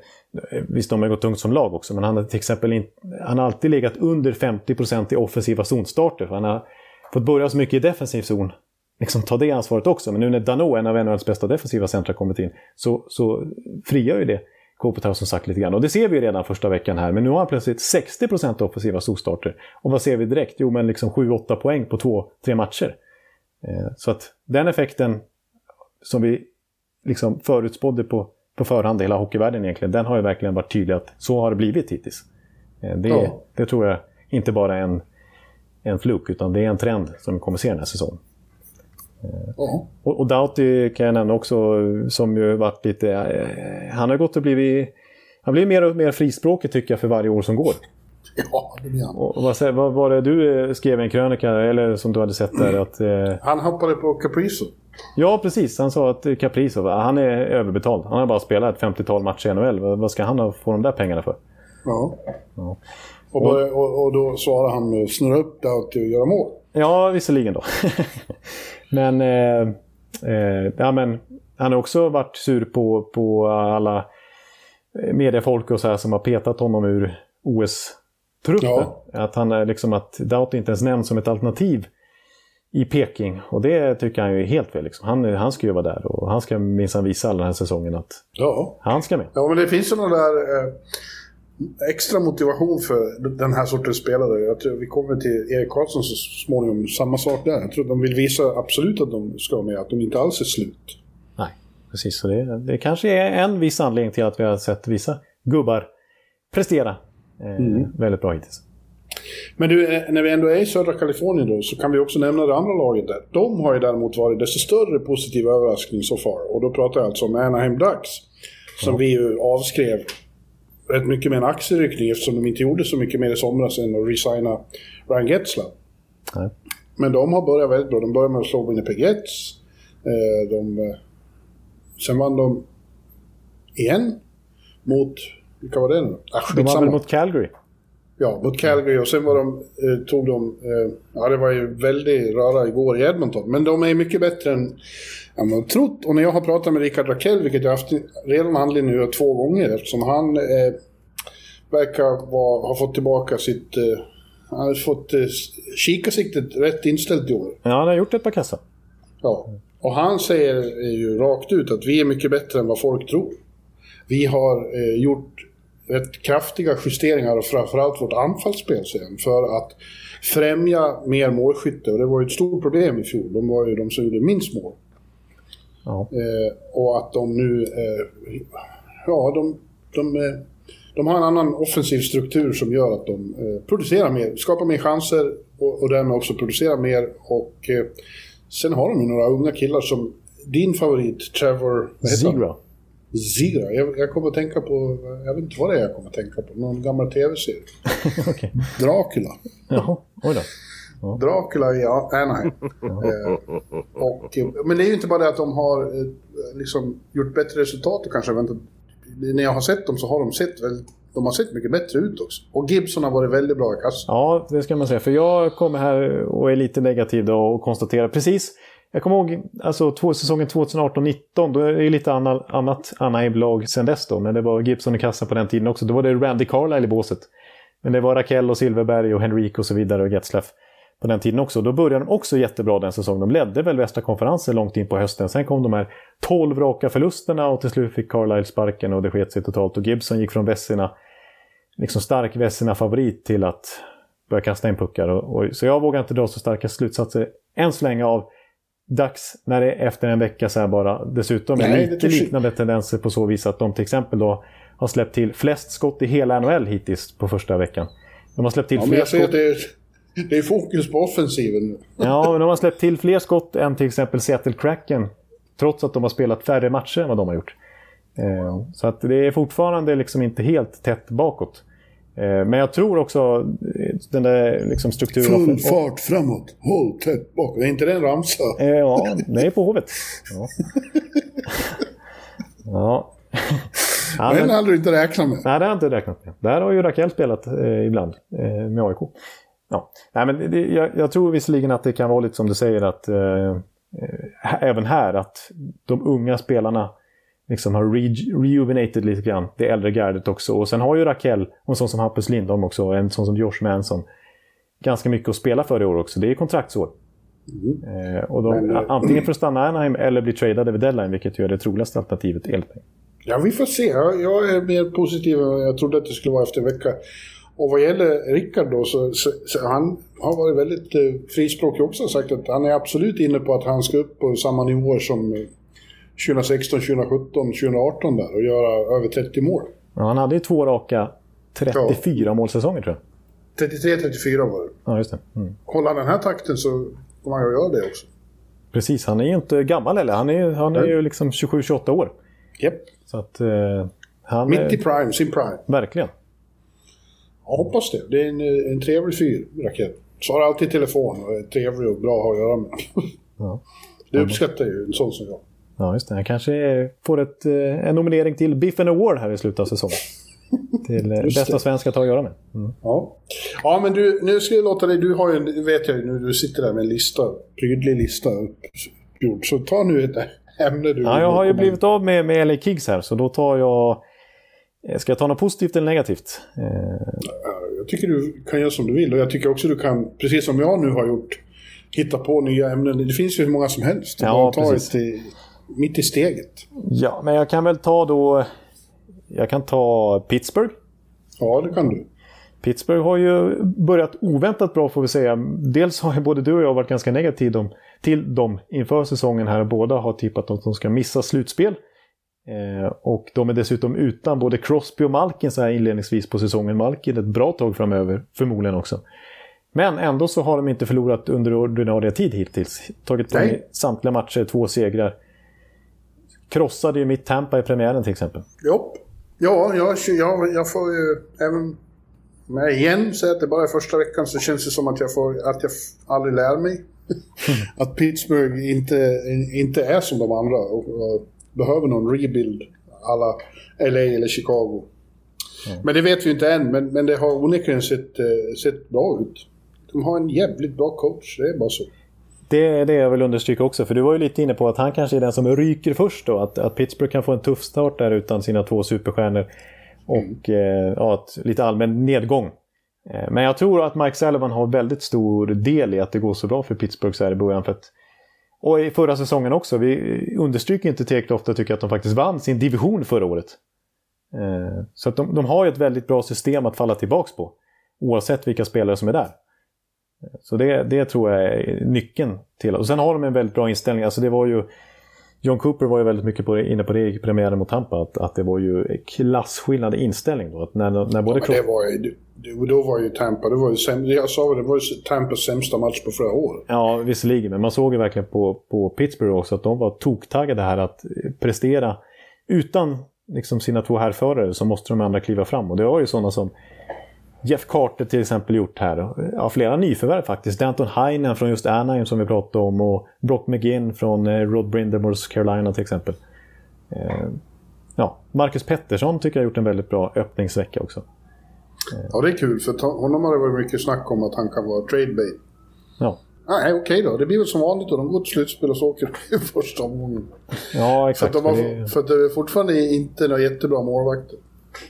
visst de har gått tungt som lag också, men han har till exempel in, han har alltid legat under 50% i offensiva zonstarter. För han har fått börja så mycket i defensiv zon. Liksom ta det ansvaret också. Men nu när Dano, en av NHLs bästa defensiva centra, kommit in så, så frigör ju det Kopitar som sagt lite grann. Och det ser vi ju redan första veckan här. Men nu har han plötsligt 60% offensiva zonstarter. Och vad ser vi direkt? Jo, men liksom 7-8 poäng på två, tre matcher. Eh, så att den effekten som vi liksom förutspådde på, på förhand, hela hockeyvärlden egentligen, den har ju verkligen varit tydlig att så har det blivit hittills. Eh, Det, Ja. det tror jag inte bara är en, en fluk, utan det är en trend som vi kommer se den här säsongen. Ja. Och, och Doughty kan jag nämna också, som ju varit lite... Eh, han har gått och blivit... Han blir mer och mer frispråkig tycker jag för varje år som går. Ja, det blir han. Och, och vad, vad var det du eh, skrev i en krönika, eller som du hade sett där? Att, eh, Han hoppade på Caprizo. ja, precis. Han sa att eh, Kaprizov, han är överbetald. Han har bara spelat ett 50-tal matcher i NHL. Vad, ska han ha- få de där pengarna för? Ja. Ja. Och, började, och, och då svarade han med snurra upp det och göra mål. Ja, visserligen då. men, eh, eh, ja, men han har också varit sur på, på alla eh, mediefolk och så här som har petat honom ur OS-truppen. Ja. Att han är liksom att Doughty inte ens nämns som ett alternativ i Peking. Och det tycker han ju är helt fel. Liksom. Han, han ska ju vara där och han ska minsann visa alla den här säsongen att Ja. han ska med. Ja, men det finns någon där eh, extra motivation för den här sortens spelare. Jag tror vi kommer till Erik Karlsson så småningom, samma sak där. Jag tror de vill visa absolut att de ska med, att de inte alls är slut. Nej, precis. Så det, det kanske är en viss anledning till att vi har sett vissa gubbar prestera eh, väldigt bra hittills. Men du, eh, när vi ändå är i södra Kalifornien då, så kan vi också nämna det andra laget där. De har ju däremot varit desto större positiv överraskning så far. Och då pratar jag alltså om Anaheim Ducks. Som vi ju avskrev rätt mycket med en axelryckning eftersom de inte gjorde så mycket mer i somras än att resigna Ryan Getzlav. Nej. Men de har börjat väldigt bra. De började med att slå Winnipeg Jets. Eh, de, eh, sen vann de igen mot... Vilka var det nu? Ah, De skitsamma. väl mot Calgary? Ja, mot Calgary och sen var de, eh, tog de... Eh, ja, det var ju väldigt röra igår i Edmonton. Men de är mycket bättre än än man trott. Och när jag har pratat med Rickard Rakell, vilket jag haft redan anledning nu två gånger, eftersom han eh, verkar vara, ha fått tillbaka sitt... Eh, han har fått eh, kikarsiktet rätt inställt i år. Ja, han har gjort ett par kassar. Ja. Och han säger ju rakt ut att vi är mycket bättre än vad folk tror. Vi har eh, gjort rätt kraftiga justeringar och framförallt vårt anfallsspel sen för att främja mer målskytte. Och det var ju ett stort problem i fjol. De var ju de som gjorde minst mål. Ja. Eh, och att de nu... Eh, ja, de, de, eh, de har en annan offensiv struktur som gör att de producerar mer, skapar mer chanser och, och därmed också producerar mer. Och sen har de ju några unga killar som... Din favorit, Trevor... Zigra. Zira. Jag, jag kommer att tänka på, jag vet inte vad det är jag kommer att tänka på, någon gammal tv-serie. okay. Dracula. Jaha, oj då. Dracula i Anaheim. eh, och, men det är ju inte bara det att de har eh, liksom, gjort bättre resultat och kanske väntat. När jag har sett dem så har de sett väldigt de har sett mycket bättre ut också. Och Gibson har varit väldigt bra i kassan. Ja, det ska man säga. För jag kommer här och är lite negativ då och konstaterar precis jag kommer ihåg alltså, två, säsongen 2018-19, då är det lite annat, annat Anaheim-lag sen dess då. Men det var Gibson i kassan på den tiden också. Då var det Randy Carlisle i båset. Men det var Rakell och Silverberg och Henrik och så vidare och Getzlaff på den tiden också. Då började de också jättebra den säsongen. De ledde väl västra konferensen långt in på hösten. Sen kom de här 12 raka förlusterna och till slut fick Carlisle sparken och det sket sig totalt. Och Gibson gick från Vessina, liksom stark Vessina-favorit till att börja kasta in puckar. Och, och, så jag vågar inte dra så starka slutsatser än så länge av dags när det är efter en vecka så här bara. Dessutom är lite liknande tendenser på så vis att de till exempel då har släppt till flest skott i hela NHL hittills på första veckan. De har släppt till ja, fler skott. Det är, fokus på offensiven nu. Ja, men de har släppt till fler skott än till exempel Seattle Kraken. Trots att de har spelat färre matcher än vad de har gjort. Eh, så att det är fortfarande liksom inte helt tätt bakåt. Eh, men jag tror också eh, den där liksom strukturen... Full fart framåt, håll tätt bakåt. Är inte det en ramsa? Ja, det är på Hovet. Ja. ja. ja Den hade du inte räknat med. Nej, det har jag inte räknat med. Där har ju Rakell spelat eh, ibland eh, med AIK. Ja. Nej, men det, jag, jag, tror visserligen att det kan vara lite som du säger att eh, även här att de unga spelarna liksom har re rejuvenated lite grann, det äldre gardet också. Och sen har ju Rakell, och en sån som Hampus Lindholm också, och en sån som Josh Manson, ganska mycket att spela för i år också. Det är kontraktsår. Mm. Eh, och de, Men, eh, antingen för att stanna Anaheim eller bli tradade vid deadline, vilket ju är det troligaste alternativet enligt mig. Ja, vi får se. Jag, jag är mer positiv än jag trodde att det skulle vara efter en vecka. Och vad gäller Rickard då, så, så, så, han har varit väldigt eh, frispråkig också och sagt att han är absolut inne på att han ska upp på samma nivåer som eh, 2016, 2017, 2018 där och göra över 30 mål. Ja, han hade ju två raka 34 ja. målsäsonger tror jag. 33-34 var det. Ja, just det. Mm. Håller han den här takten så kommer han ju göra det också. Precis, han är ju inte gammal heller. Han är, han är ju liksom 27-28 år. Japp. Så att, eh, han Mitt i prime, sin prime. Verkligen. Jag hoppas det. Det är en, en trevlig fyr, raket. Svarar alltid i telefon och är trevlig och bra att göra med. Ja. Det uppskattar ju en sån som jag. Ja, just det. Han kanske får ett, eh, en nominering till Biffen Award här i slutet av säsongen. till eh, bästa svenska att ha att göra med. Mm. Ja. ja, men du, nu ska jag låta dig... Du har ju, vet jag ju nu, du sitter där med en lista, prydlig lista uppgjord. Så ta nu ett ämne du... Ja, jag har ju blivit av med, med LA Kings här, så då tar jag... Eh, ska jag ta något positivt eller negativt? Jag tycker du kan göra som du vill och jag tycker också du kan, precis som jag nu har gjort, hitta på nya ämnen. Det finns ju hur många som helst. Ja, ta precis. ett mitt i steget. Ja, men jag kan väl ta då... Jag kan ta Pittsburgh. Ja, det kan du. Pittsburgh har ju börjat oväntat bra får vi säga. Dels har både du och jag varit ganska negativa till dem inför säsongen här. Båda har tippat att de ska missa slutspel. Eh, och de är dessutom utan både Crosby och Malkin så här inledningsvis på säsongen. Malkin ett bra tag framöver, förmodligen också. Men ändå så har de inte förlorat under ordinarie tid hittills. Tagit poäng samtliga matcher, två segrar krossade ju mitt Tampa i premiären till exempel. Jo. Ja, jag, jag, jag får ju även med igen säga att det bara är första veckan så känns det som att jag, får, att jag aldrig lär mig. att Pittsburgh inte, inte är som de andra och, och behöver någon rebuild alla LA eller Chicago. Mm. Men det vet vi inte än, men, men det har onekligen sett, eh, sett bra ut. De har en jävligt bra coach, det är bara så. Det är det jag vill understryka också, för du var ju lite inne på att han kanske är den som ryker först då. Att, att Pittsburgh kan få en tuff start där utan sina två superstjärnor. Och mm. eh, ja, ett, lite allmän nedgång. Eh, men jag tror att Mike Sullivan har väldigt stor del i att det går så bra för Pittsburgh så här i början. För att, och i förra säsongen också. Vi understryker inte tillräckligt ofta tycker jag att de faktiskt vann sin division förra året. Eh, så att de, de har ju ett väldigt bra system att falla tillbaka på. Oavsett vilka spelare som är där. Eh, så det, det tror jag är nyckeln till. Och sen har de en väldigt bra inställning. Alltså det var ju... John Cooper var ju väldigt mycket på, inne på det i premiären mot Tampa, att, att det var ju klassskillnad i inställning då. Att när, när både ja, det var ju, då var ju Tampa, det var ju, säm, jag sa det, det var ju Tampas sämsta match på flera år. Ja, visserligen, men man såg ju verkligen på, på Pittsburgh också att de var toktaggade här att prestera utan liksom sina två härförare så måste de andra kliva fram. Och det var ju sådana som Jeff Carter till exempel gjort här. Ja, flera nyförvärv faktiskt. Danton Heinen från just Anaheim som vi pratade om och Brock McGinn från eh, Rod Brindamores Carolina till exempel. Eh, ja, Marcus Pettersson tycker jag har gjort en väldigt bra öppningsvecka också. Ja, det är kul för honom har det varit mycket snack om att han kan vara trade bait. Ja. Nej, okej okay då. Det blir väl som vanligt då. De går till slutspel och så åker de i första omgången. Ja, exakt. För att, de har, för att det är fortfarande inte några jättebra målvakter.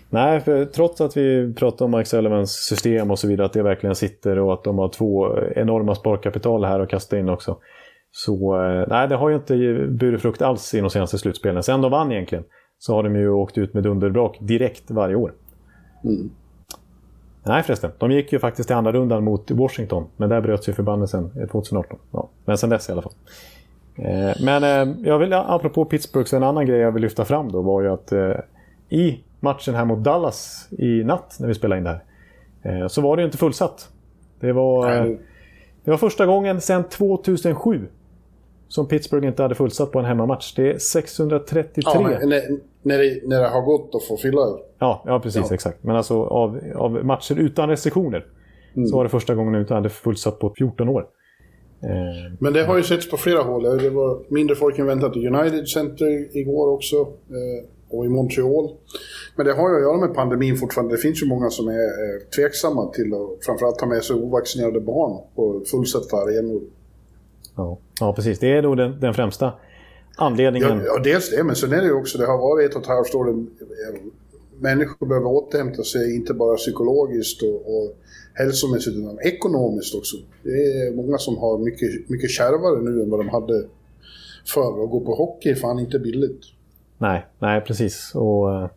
Nej, för trots att vi pratar om Mike Sullivans system och så vidare, att det verkligen sitter och att de har två enorma sparkapital här att kasta in också. Så eh, nej, det har ju inte burit frukt alls i de senaste slutspelen. Sen de vann egentligen, så har de ju åkt ut med underbrak direkt varje år. Mm. Nej förresten, de gick ju faktiskt till andra rundan mot Washington. Men där bröts ju förbannelsen 2018. Ja, men sen dess i alla fall. Eh, men eh, jag vill, apropå Pittsburgh, så en annan grej jag vill lyfta fram då var ju att i matchen här mot Dallas i natt när vi spelade in det här. Så var det ju inte fullsatt. Det var, det var första gången sedan 2007 som Pittsburgh inte hade fullsatt på en hemmamatch. Det är 633. Ja, när, när, det, när det har gått att få fylla Ja, ja precis. Ja. Exakt. Men alltså av, av matcher utan restriktioner mm. så var det första gången inte hade fullsatt på 14 år. Eh, Men det har ju setts på flera håll. Det var mindre folk än väntat i United Center igår också. Eh, och i Montreal. Men det har ju att göra med pandemin fortfarande. Det finns ju många som är tveksamma till att framförallt ta med sig ovaccinerade barn på fullsatta arenor. Ja. ja, precis. Det är nog den, den främsta anledningen. Ja, ja, dels det, men sen är det ju också, det har varit ett och ett halvt år, människor behöver återhämta sig, inte bara psykologiskt och, och hälsomässigt, utan ekonomiskt också. Det är många som har mycket, mycket kärvare nu än vad de hade förr. Att gå på hockey är fan inte billigt. Nej, nej precis. Och,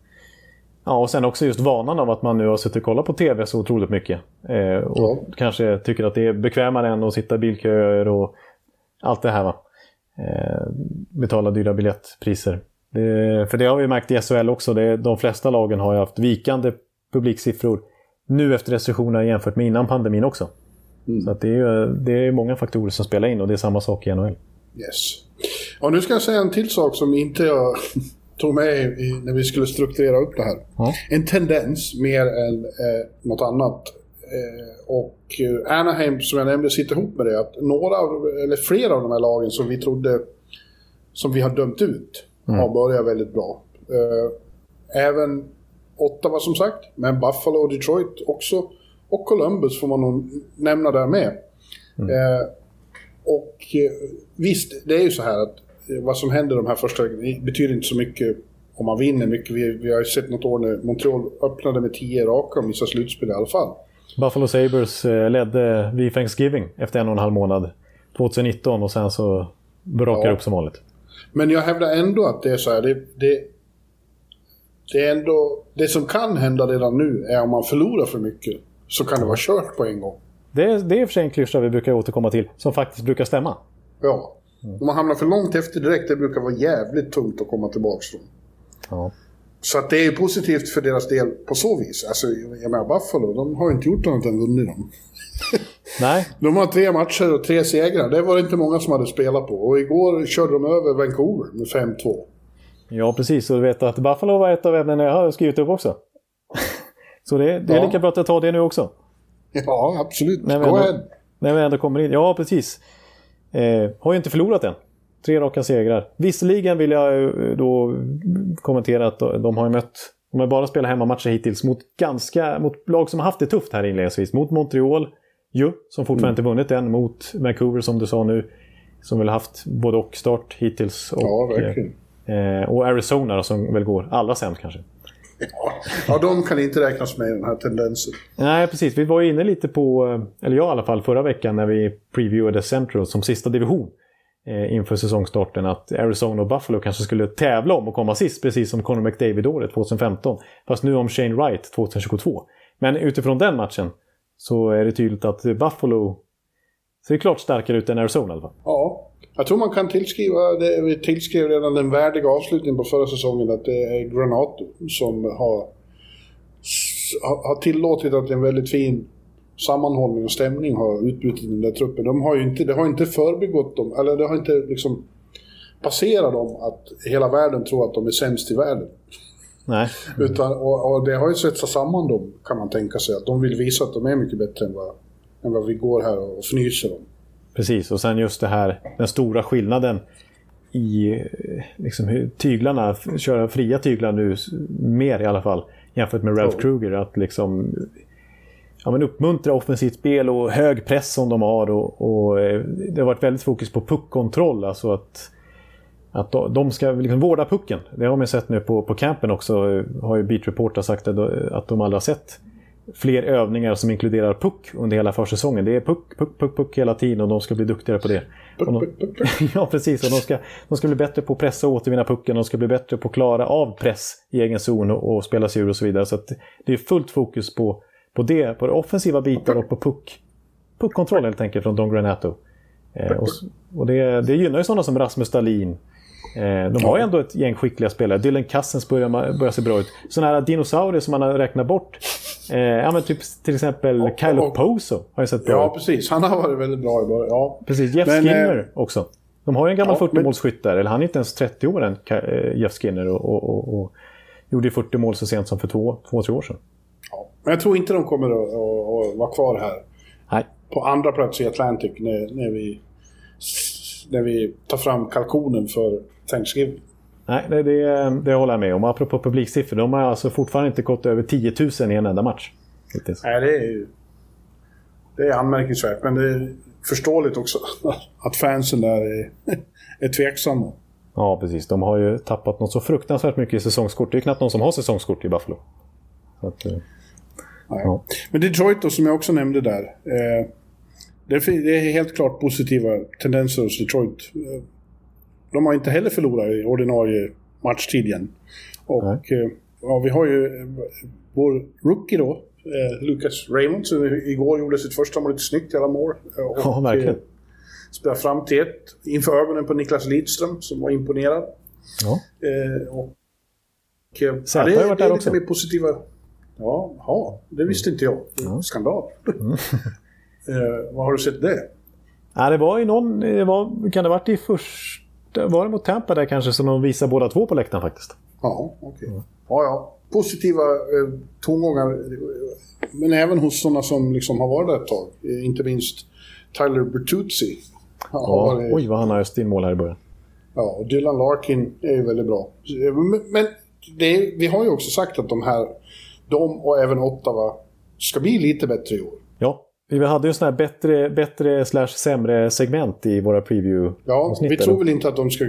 ja, och sen också just vanan av att man nu har suttit och kollat på TV så otroligt mycket. Eh, och ja. kanske tycker att det är bekvämare än att sitta i bilköer och allt det här. Va? Eh, betala dyra biljettpriser. Det, för det har vi märkt i SHL också. Det, de flesta lagen har ju haft vikande publiksiffror nu efter restriktionerna jämfört med innan pandemin också. Mm. Så det, är, det är många faktorer som spelar in och det är samma sak i NHL. Yes. Och nu ska jag säga en till sak som inte jag tog med i, när vi skulle strukturera upp det här. Mm. En tendens mer än eh, något annat. Eh, och eh, Anaheim, som jag nämnde, sitter ihop med det. Att några, eller flera av de här lagen som vi trodde, som vi har dömt ut, mm. har börjat väldigt bra. Eh, även Ottawa som sagt, men Buffalo och Detroit också. Och Columbus får man nog nämna där med. Mm. Eh, och visst, det är ju så här att vad som händer de här första betyder inte så mycket om man vinner mycket. Vi, vi har ju sett något år när Montreal öppnade med 10 raka och missade slutspel i alla fall. Buffalo Sabres eh, ledde vid Thanksgiving efter en och en halv månad 2019 och sen så brakar det ja. upp som vanligt. Men jag hävdar ändå att det är så här. Det, det, det, är ändå, det som kan hända redan nu är om man förlorar för mycket så kan det vara kört på en gång. Det, är, det är för sig en klyscha vi brukar återkomma till som faktiskt brukar stämma. Ja. Om man hamnar för långt efter direkt, det brukar vara jävligt tungt att komma tillbaka från. Ja. Så att det är positivt för deras del på så vis. Alltså, jag menar Buffalo, de har inte gjort annat än vunnit dem. Nej. De har tre matcher och tre segrar. Det var det inte många som hade spelat på. Och igår körde de över Vancouver med 5-2. Ja, precis. Och du vet att Buffalo var ett av ämnena jag har skrivit upp också. så det, det är ja. lika bra att jag tar det nu också. Ja, absolut. När vi ändå, när vi ändå kommer in. Ja, precis. Eh, har ju inte förlorat än. Tre raka segrar. Visserligen vill jag eh, då kommentera att de har mött de har bara spelat hemmamatcher hittills mot ganska mot lag som har haft det tufft här inledningsvis. Mot Montreal, ju, som fortfarande mm. inte vunnit än. Mot Vancouver som du sa nu. Som väl haft både och start hittills. Och, ja, verkligen. Eh, och Arizona som väl går allra sämst kanske. Ja. ja, de kan inte räknas med i den här tendensen. Nej, precis. Vi var inne lite på, eller jag i alla fall, förra veckan när vi previewade Central som sista division. eh, inför säsongstarten att Arizona och Buffalo kanske skulle tävla om att komma sist, precis som Conor McDavid-året 2015. Fast nu om Shane Wright 2022. Men utifrån den matchen så är det tydligt att Buffalo ser klart starkare ut än Arizona i alla fall. Ja, jag tror man kan tillskriva, det, vi tillskrev redan den värdiga avslutningen på förra säsongen, att det är Granato som har, har tillåtit att en väldigt fin sammanhållning och stämning har utbrutit i den där truppen. De har ju inte, det har inte förbigått dem, eller det har inte liksom passerat dem att hela världen tror att de är sämst i världen. Nej. Utan, och, och det har ju svetsat samman dem, kan man tänka sig. Att de vill visa att de är mycket bättre än vad, än vad vi går här och fnyser om. Precis, och sen just det här, den stora skillnaden i liksom, tyglarna, köra fria tyglar nu mer i alla fall, jämfört med Ralph oh. Kruger. Att liksom ja, men uppmuntra offensivt spel och hög press som de har. Och, och eh, det har varit väldigt fokus på puckkontroll, alltså att att de ska liksom vårda pucken. Det har man sett nu på, på campen också. Har ju Beat sagt att de aldrig har sett fler övningar som inkluderar puck under hela försäsongen. Det är puck, puck, puck, puck hela tiden och de ska bli duktigare på det. Puck, de, puck, puck, ja, precis. Och de ska, de ska bli bättre på att pressa och återvinna pucken. De ska bli bättre på att klara av press i egen zon och, och spela sig ur och så vidare. Så det är fullt fokus på, på det, på det offensiva biten och på puck, puckkontroll helt enkelt från Don Granato. Eh, och, och det, det gynnar ju sådana som Rasmus Dahlin, de har ju ändå ett gäng skickliga spelare. Dylan Cousins börjar, börjar se bra ut. Sådana här dinosaurier som man har räknat bort. Eh, ja, men typ till exempel och, Kyle och, Poso har jag sett bra Ja, precis. Han har varit väldigt bra i början. Ja. Precis. Jeff men, Skinner eh, också. De har ju en gammal ja, 40-målsskytt där. Eller han är inte ens 30 år än, eh, Jeff Skinner. Och, och, och, gjorde 40 mål så sent som för två, två tre år sedan. Ja. Men jag tror inte de kommer att, att, att vara kvar här. Nej. På andra plats i Atlantic när, när vi när vi tar fram kalkonen för Thanksgiving. Nej, det, det, det håller jag med om. Apropå publiksiffror, de har alltså fortfarande inte gått över 10 000 i en enda match. Nej, det är Det är anmärkningsvärt, men det är förståeligt också att fansen där är, är tveksamma. Ja, precis. De har ju tappat något så fruktansvärt mycket i säsongskort. Det är knappt någon som har säsongskort i Buffalo. Att, eh, ja. Men Detroit då, som jag också nämnde där. Eh, det är helt klart positiva tendenser hos Detroit. De har inte heller förlorat i ordinarie matchtid igen. Och eh, ja, vi har ju eh, vår rookie då, eh, Lucas Raymond, som igår gjorde sitt första mål lite snyggt i alla mål. Och, ja, verkligen. Eh, spelade fram till ett inför ögonen på Niklas Lidström som var imponerad. Ja. Eh, och, ja, det, har varit det är lite mer positiva... Ja, ja, det visste inte jag. Ja. Skandal. Mm. Eh, vad har du sett det? Ja, det var ju någon, det var, kan det ha varit i första, var det mot Tampa där kanske som de visade båda två på läktaren faktiskt? Ja, okej. Okay. Mm. Ja, ja. Positiva eh, tongångar. Men även hos sådana som liksom har varit där ett tag. Eh, inte minst Tyler Bertuzzi. Ja, varit... Oj, vad han har öst in mål här i början. Ja, och Dylan Larkin är ju väldigt bra. Men, men är, vi har ju också sagt att de här, de och även Ottawa, ska bli lite bättre i år. Ja, vi hade ju sådana här bättre, bättre slash sämre segment i våra preview Ja, vi tror väl inte att de ska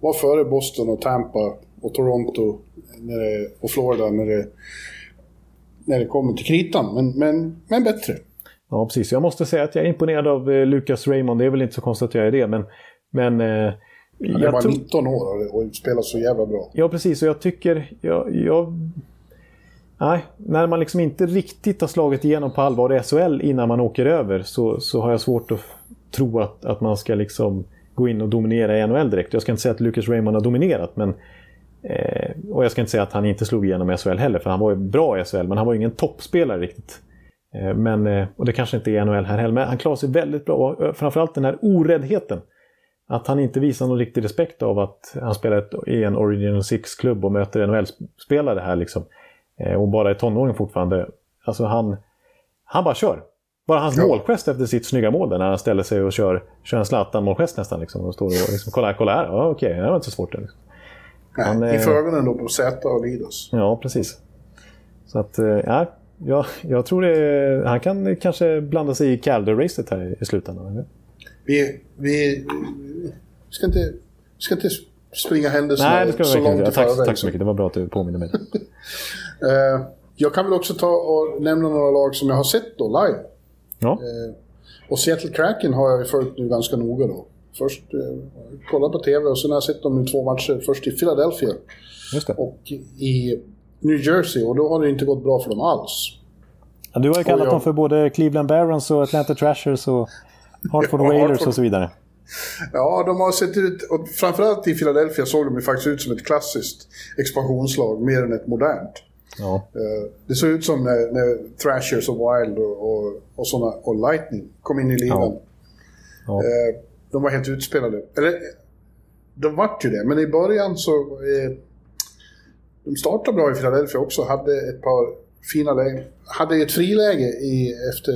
vara före Boston och Tampa och Toronto när det, och Florida när det, när det kommer till kritan. Men, men, men bättre. Ja, precis. Jag måste säga att jag är imponerad av eh, Lucas Raymond. Det är väl inte så konstigt att jag är det, men... men eh, han är bara 19 år och spelar så jävla bra. Ja, precis. Och jag tycker... Jag, jag Nej, när man liksom inte riktigt har slagit igenom på allvar i SHL innan man åker över så, så har jag svårt att tro att, att man ska liksom gå in och dominera i NHL direkt. Jag ska inte säga att Lucas Raymond har dominerat, men eh, och jag ska inte säga att han inte slog igenom i SHL heller, för han var ju bra i SHL, men han var ju ingen toppspelare riktigt. Eh, men, eh, och det kanske inte är NHL här heller, men han klarar sig väldigt bra. Och eh, framförallt den här oräddheten. Att han inte visar någon riktig respekt av att han spelar ett, i en Original Six-klubb och möter NHL-spelare här liksom. Eh, och bara är tonåring fortfarande. Alltså han, han bara kör. Bara hans ja. målgest efter sitt snygga mål där, när han ställer sig och kör, kör en Zlatan-målgest nästan. Liksom, och står och liksom, kolla, kolla här, ja, okej, det var inte så svårt. Det, liksom. Nej, han, I ögonen då på Z och Lidos. Ja, precis. Så att, eh, ja, jag, jag tror det, han kan kanske blanda sig i Calder-racet här i slutändan. Vi, vi ska inte, ska inte springa händelserna Nej, det ska så långt i tack, tack så mycket, det var bra att du påminner mig. Eh, jag kan väl också ta och nämna några lag som jag har sett då live. Ja. Eh, och Seattle Kraken har jag följt nu ganska noga då. Först eh, kollade på TV och sen har jag sett dem nu två matcher. Först i Philadelphia och i New Jersey och då har det inte gått bra för dem alls. Ja, du har ju kallat jag- dem för både Cleveland Barons och Atlanta Trashers och Hartford Whalers och så vidare. Ja, de har sett ut, och framförallt i Philadelphia såg de ju faktiskt ut som ett klassiskt expansionslag mer än ett modernt. Ja. Eh, Det såg ut som när, när Thrashers och Wild och, och, och, såna, och Lightning kom in i ligan. Ja. Ja. Eh, De var helt utspelade. Eller, de vart ju det, men i början så... Eh, de startade bra i Philadelphia också, hade ett par fina lägen. Hade ett friläge i, efter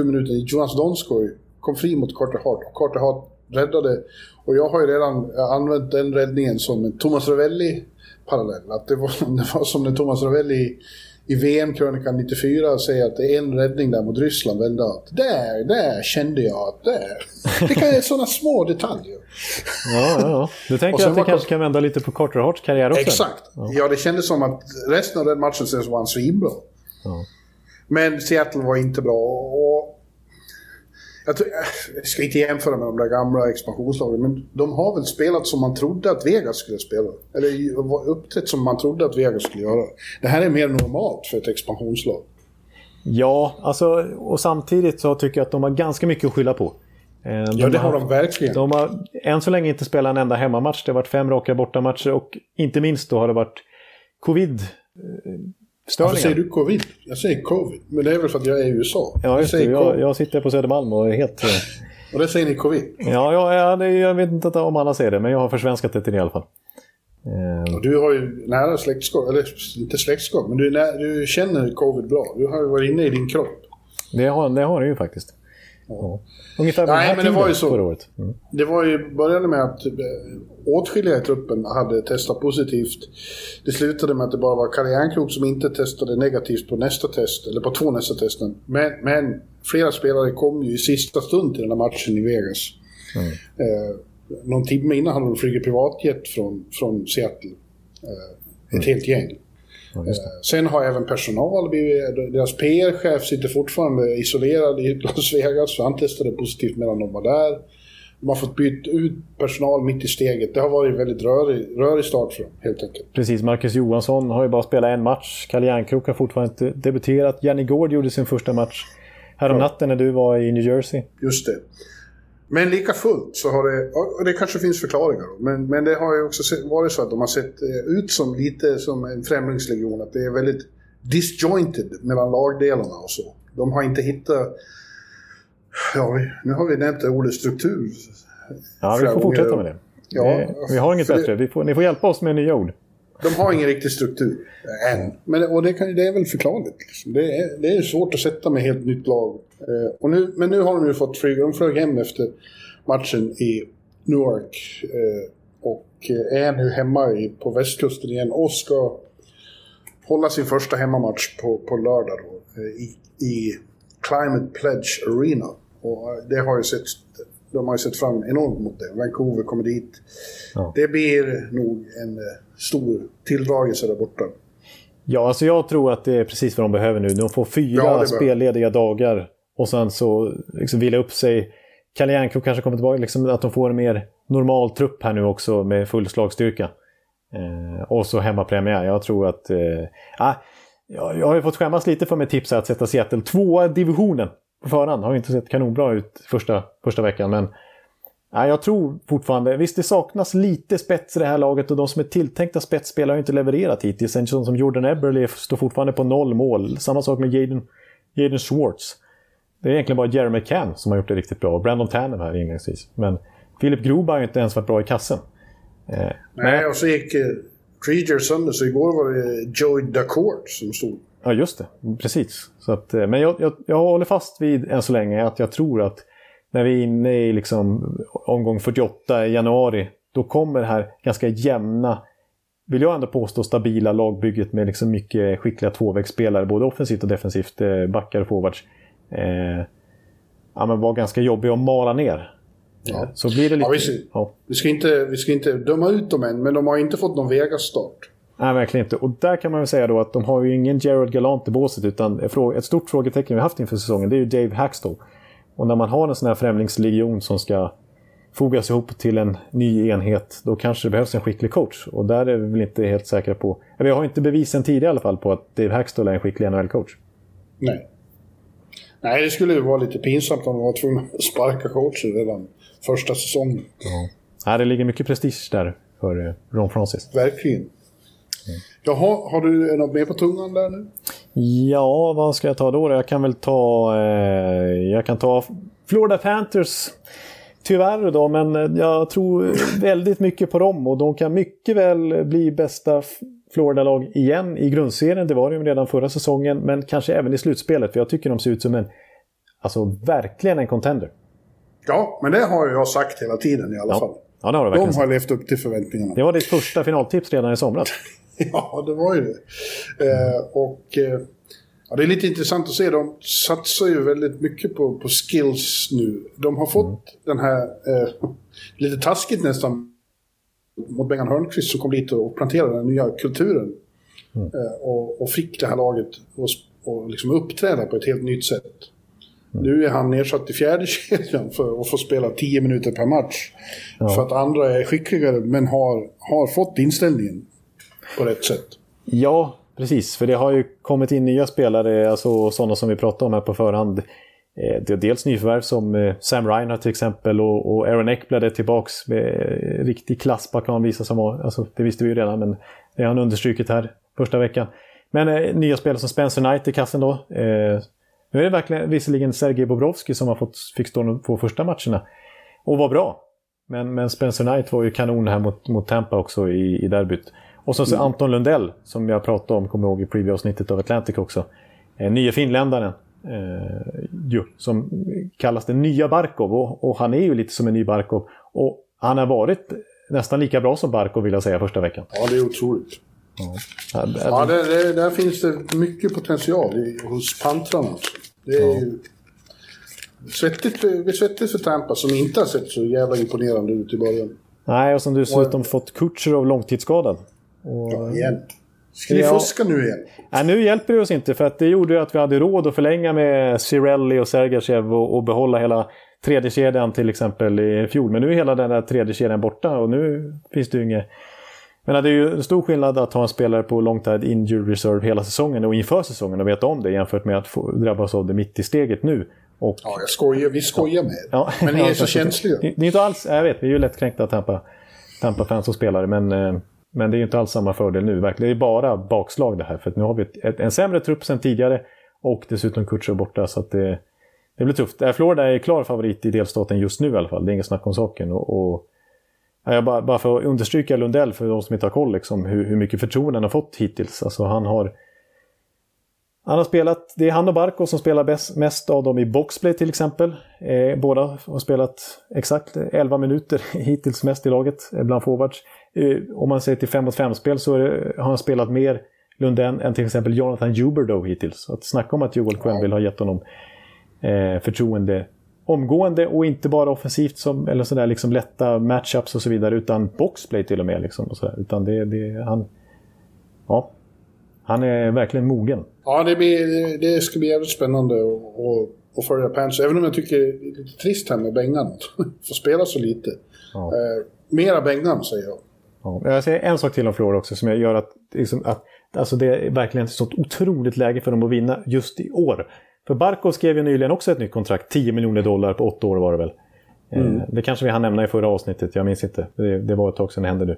6-7 minuter i Jonas Donskoj. Kom fri mot Carter Hart och Carter Hart räddade. Och jag har ju redan använt den räddningen som en Thomas Ravelli-parallell. Att det var, det var som när Thomas Ravelli i, VM-krönikan 94 säger att det är en räddning där mot Ryssland vände att där, där kände jag att där. Det kan vara sådana små detaljer. Ja, ja, ja. Du tänker att det kanske kan vända lite på Carter Harts karriär också? Exakt. Ja. det kändes som att resten av den matchen sen så var han svinbra. Ja. Men Seattle var inte bra. Och jag, tror, jag ska inte jämföra med de där gamla expansionslagen, men de har väl spelat som man trodde att Vegas skulle spela. Eller uppträtt som man trodde att Vegas skulle göra. Det här är mer normalt för ett expansionslag. Ja, alltså, och samtidigt så tycker jag att de har ganska mycket att skylla på. Eh, Ja, det har de verkligen. De har än så länge inte spelat en enda hemmamatch. Det har varit fem raka bortamatcher och inte minst då har det varit covid. Eh, Varför säger Störningar. du covid? Jag säger covid, men det är väl för att jag är i USA. Ja, jag just säger Jag, covid. jag sitter på Södermalm och är helt... eh, Och det säger ni covid. Ja, ja, ja jag vet inte om alla säger det, men jag har försvenskat det till det i alla fall. Eh, Och du har ju nära släktskap, eller inte släktskap, men du, är nä, du känner covid bra. Du har ju varit inne i din kropp. det, har, det har det ju faktiskt. Ja. Ungefär vid den Nej, här men det tiden var ju så. förra året. Mm. Det var ju, började med att eh, åtskilliga i truppen hade testat positivt. Det slutade med att det bara var Kalle Järnkrok som inte testade negativt på nästa test, eller på två nästa testen. Men, men flera spelare kom ju i sista stund till den här matchen i Vegas. Eh, någon timme innan hade de flugit privatjet från, från Seattle. Eh, ett helt gäng. Sen har även personal blivit, deras PR-chef sitter fortfarande isolerad i Las Vegas, så han testade positivt medan de var där. De har fått byta ut personal mitt i steget. Det har varit en väldigt rörig, rörig start för dem, helt enkelt. Precis, Marcus Johansson har ju bara spelat en match. Kalle Järnkrok har fortfarande inte debuterat. Janni Gård gjorde sin första match härom natten när du var i New Jersey. Just det. Men lika fullt så har det, och det kanske finns förklaringar men, men det har ju också varit så att de har sett eh, ut som lite som en främlingslegion. Att det är väldigt disjointed mellan lagdelarna och så. De har inte hittat... Ja, nu har vi nämnt det ordet struktur. Ja, vi får fortsätta med det. Ja, vi, vi har inget det- bättre. Vi får, ni får hjälpa oss med nya ord. De har ingen riktig struktur än. Men, och det, kan, det är väl förklarligt. Liksom. Det, är, det är svårt att sätta med helt nytt lag. Eh, och nu, men nu har de ju fått flyga. De flög hem efter matchen i Newark. Eh, och eh, är nu hemma i, på västkusten igen och ska hålla sin första hemmamatch på, på lördag då, i, i Climate Pledge Arena. Och det har ju sett, de har ju sett fram enormt mot det. Vancouver kommer dit. Ja. Det blir nog en stor tilldragelse där borta. Ja, alltså jag tror att det är precis vad de behöver nu. De får fyra Ja, spellediga dagar och sen så liksom vila upp sig. Kalianko Järnkrok kanske kommer tillbaka, liksom att de får en mer normal trupp här nu också med full slagstyrka. Eh, och så hemmapremiär. Jag tror att... Eh, ah, jag, jag har ju fått skämmas lite för mitt tips här att sätta Seattle tvåa i divisionen på förhand. Har ju inte sett kanonbra ut första, första veckan, men Ja, jag tror fortfarande, visst det saknas lite spets i det här laget och de som är tilltänkta spetsspelare har ju inte levererat hittills. En sån som Jordan Eberle står fortfarande på noll mål. Samma sak med Jaden, Jaden Schwartz. Det är egentligen bara Jeremy Can som har gjort det riktigt bra. Och Brandon Tannen här inledningsvis. Men Philip Groba har ju inte ens varit bra i kassen. Eh, Nej, och så gick eh, Krieger sönder, så igår var det Joey Dacourt som stod. Ja, just det. Precis. Så att, eh, men jag, jag, jag håller fast vid än så länge att jag tror att när vi är inne i liksom omgång 48 i januari, då kommer det här ganska jämna, vill jag ändå påstå, stabila lagbygget med liksom mycket skickliga tvåvägsspelare, både offensivt och defensivt, backar och forwards. Eh, ja, men var ganska jobbig att mala ner. Ja. Så blir det lite... Ja, vi ser. ja. Vi ska, inte, vi ska inte döma ut dem än, men de har inte fått någon Vegas-start. Nej, verkligen inte. Och där kan man väl säga då att de har ju ingen Gerard Gallant i båset, utan ett stort frågetecken vi haft inför säsongen, det är ju Dave Hackstall. Och när man har en sån här främlingslegion som ska fogas ihop till en ny enhet, då kanske det behövs en skicklig coach. Och där är vi väl inte helt säkra på... Vi har inte bevisen tidigare i alla fall på att Dave Hackstall är en skicklig NHL-coach. Nej. Nej, det skulle ju vara lite pinsamt om de var tvungna att sparka coachen redan första säsongen. Ja. Nej, det ligger mycket prestige där för eh, Ron Francis. Verkligen. Mm. Jaha, har du något mer på tungan där nu? Ja, vad ska jag ta då? Jag kan väl ta... Eh, jag kan ta Florida Panthers. Tyvärr då, men jag tror väldigt mycket på dem och de kan mycket väl bli bästa Florida-lag igen i grundserien. Det var de redan förra säsongen, men kanske även i slutspelet. För jag tycker de ser ut som en, alltså verkligen en contender. Ja, men det har jag sagt hela tiden i alla ja. fall. Ja, det har de verkligen har levt upp till förväntningarna. Det var ditt första finaltips redan i somras. ja, det var ju det. Eh, och eh, ja, det är lite intressant att se. De satsar ju väldigt mycket på, på skills nu. De har fått mm. den här, eh, lite taskigt nästan, mot Bengan Hörnqvist som kom dit och planterade den nya kulturen. Mm. Eh, och, och, fick det här laget att liksom uppträda på ett helt nytt sätt. Mm. Nu är han nedsatt i fjärde kedjan för att få spela 10 minuter per match. Ja. För att andra är skickligare men har, har fått inställningen på rätt sätt. Ja, precis. För det har ju kommit in nya spelare, alltså sådana som vi pratade om här på förhand. Eh, det är dels nyförvärv som eh, Sam Reinhardt till exempel och Aaron Ekblad är tillbaks med eh, riktig klass kan man visa som. Alltså, det visste vi ju redan men det har han understrukit här första veckan. Men nya spelare som Spencer Knight i kassen då. Nu är det verkligen visserligen Sergej Bobrovski som har fått, fick stå de två första matcherna. Och var bra. Men, men Spencer Knight var ju kanon här mot, mot Tampa också i, i derbyt. Och så, så mm. Anton Lundell, som jag pratade om, kommer ihåg i preview-avsnittet av Atlantic också. Eh, nya finländaren. Eh, ju, som kallas den nya Barkov. Och, och, han är ju lite som en ny Barkov. Och han har varit nästan lika bra som Barkov vill jag säga första veckan. Ja, det är otroligt. Ja, ja det, det, där finns det mycket potential i, hos pantrarna. Det är ja. ju svettigt, det är svettigt för Tampa som inte har sett så jävla imponerande ut i början. Nej, och som dessutom och... fått Kutjerov långtidsskadad. Och... Ja, igen. Ska ni ja. fuska nu igen? Nej, nu hjälper det oss inte för att det gjorde ju att vi hade råd att förlänga med Cirelli och Sergachev och, och behålla hela tredje kedjan till exempel i fjol. Men nu är hela den där tredje kedjan borta och nu finns det ju inget... Men det är ju en stor skillnad att ha en spelare på long time injury reserve hela säsongen och inför säsongen och veta om det jämfört med att få drabbas av det mitt i steget nu. Och... Ja, jag skojar. Vi skojar med. Ja. Men ni är så känsliga. Det, det är inte alls... Jag vet, vi är ju lättkränkta Tampa, Tampa-fans och spelare, men... Men det är inte alls samma fördel nu. Verkligen. Det är bara bakslag det här. För nu har vi ett, en sämre trupp sen tidigare och dessutom Kutcher borta. Så att det, det blir tufft. Äh, Florida är klar favorit i delstaten just nu i alla fall. Det är inget snack om saken. Och, och jag bara, bara för att understryka Lundell, för de som inte har koll, liksom, hur, hur mycket förtroende han har fått hittills. Alltså han har... Han har spelat, det är han och Barco som spelar bäst, mest av dem i boxplay till exempel. Eh, båda har spelat exakt 11 minuter hittills mest i laget eh, bland forwards. Eh, om man ser till 5 mot 5-spel så det, har han spelat mer Lundén än till exempel Jonathan Huberdo hittills. Att snacka om att Joel Quenneville har gett honom eh, förtroende omgående och inte bara offensivt som, eller sådär liksom lätta matchups och så vidare utan boxplay till och med. Liksom, och så utan det, det, han, ja, han är verkligen mogen. Ja, det, blir, det ska bli jävligt spännande att följa Pants. Även om jag tycker det är lite trist här med Bengan. Får spela så lite. Ja. Eh, mera Bengan säger jag. Ja, jag säger en sak till om Florida också som gör att, liksom, att alltså det är verkligen ett sånt otroligt läge för dem att vinna just i år. För Barkov skrev ju nyligen också ett nytt kontrakt, 10 miljoner dollar på åtta år var det väl. Eh, mm. Det kanske vi hann nämna i förra avsnittet, jag minns inte. Det, det var ett tag sedan det hände nu.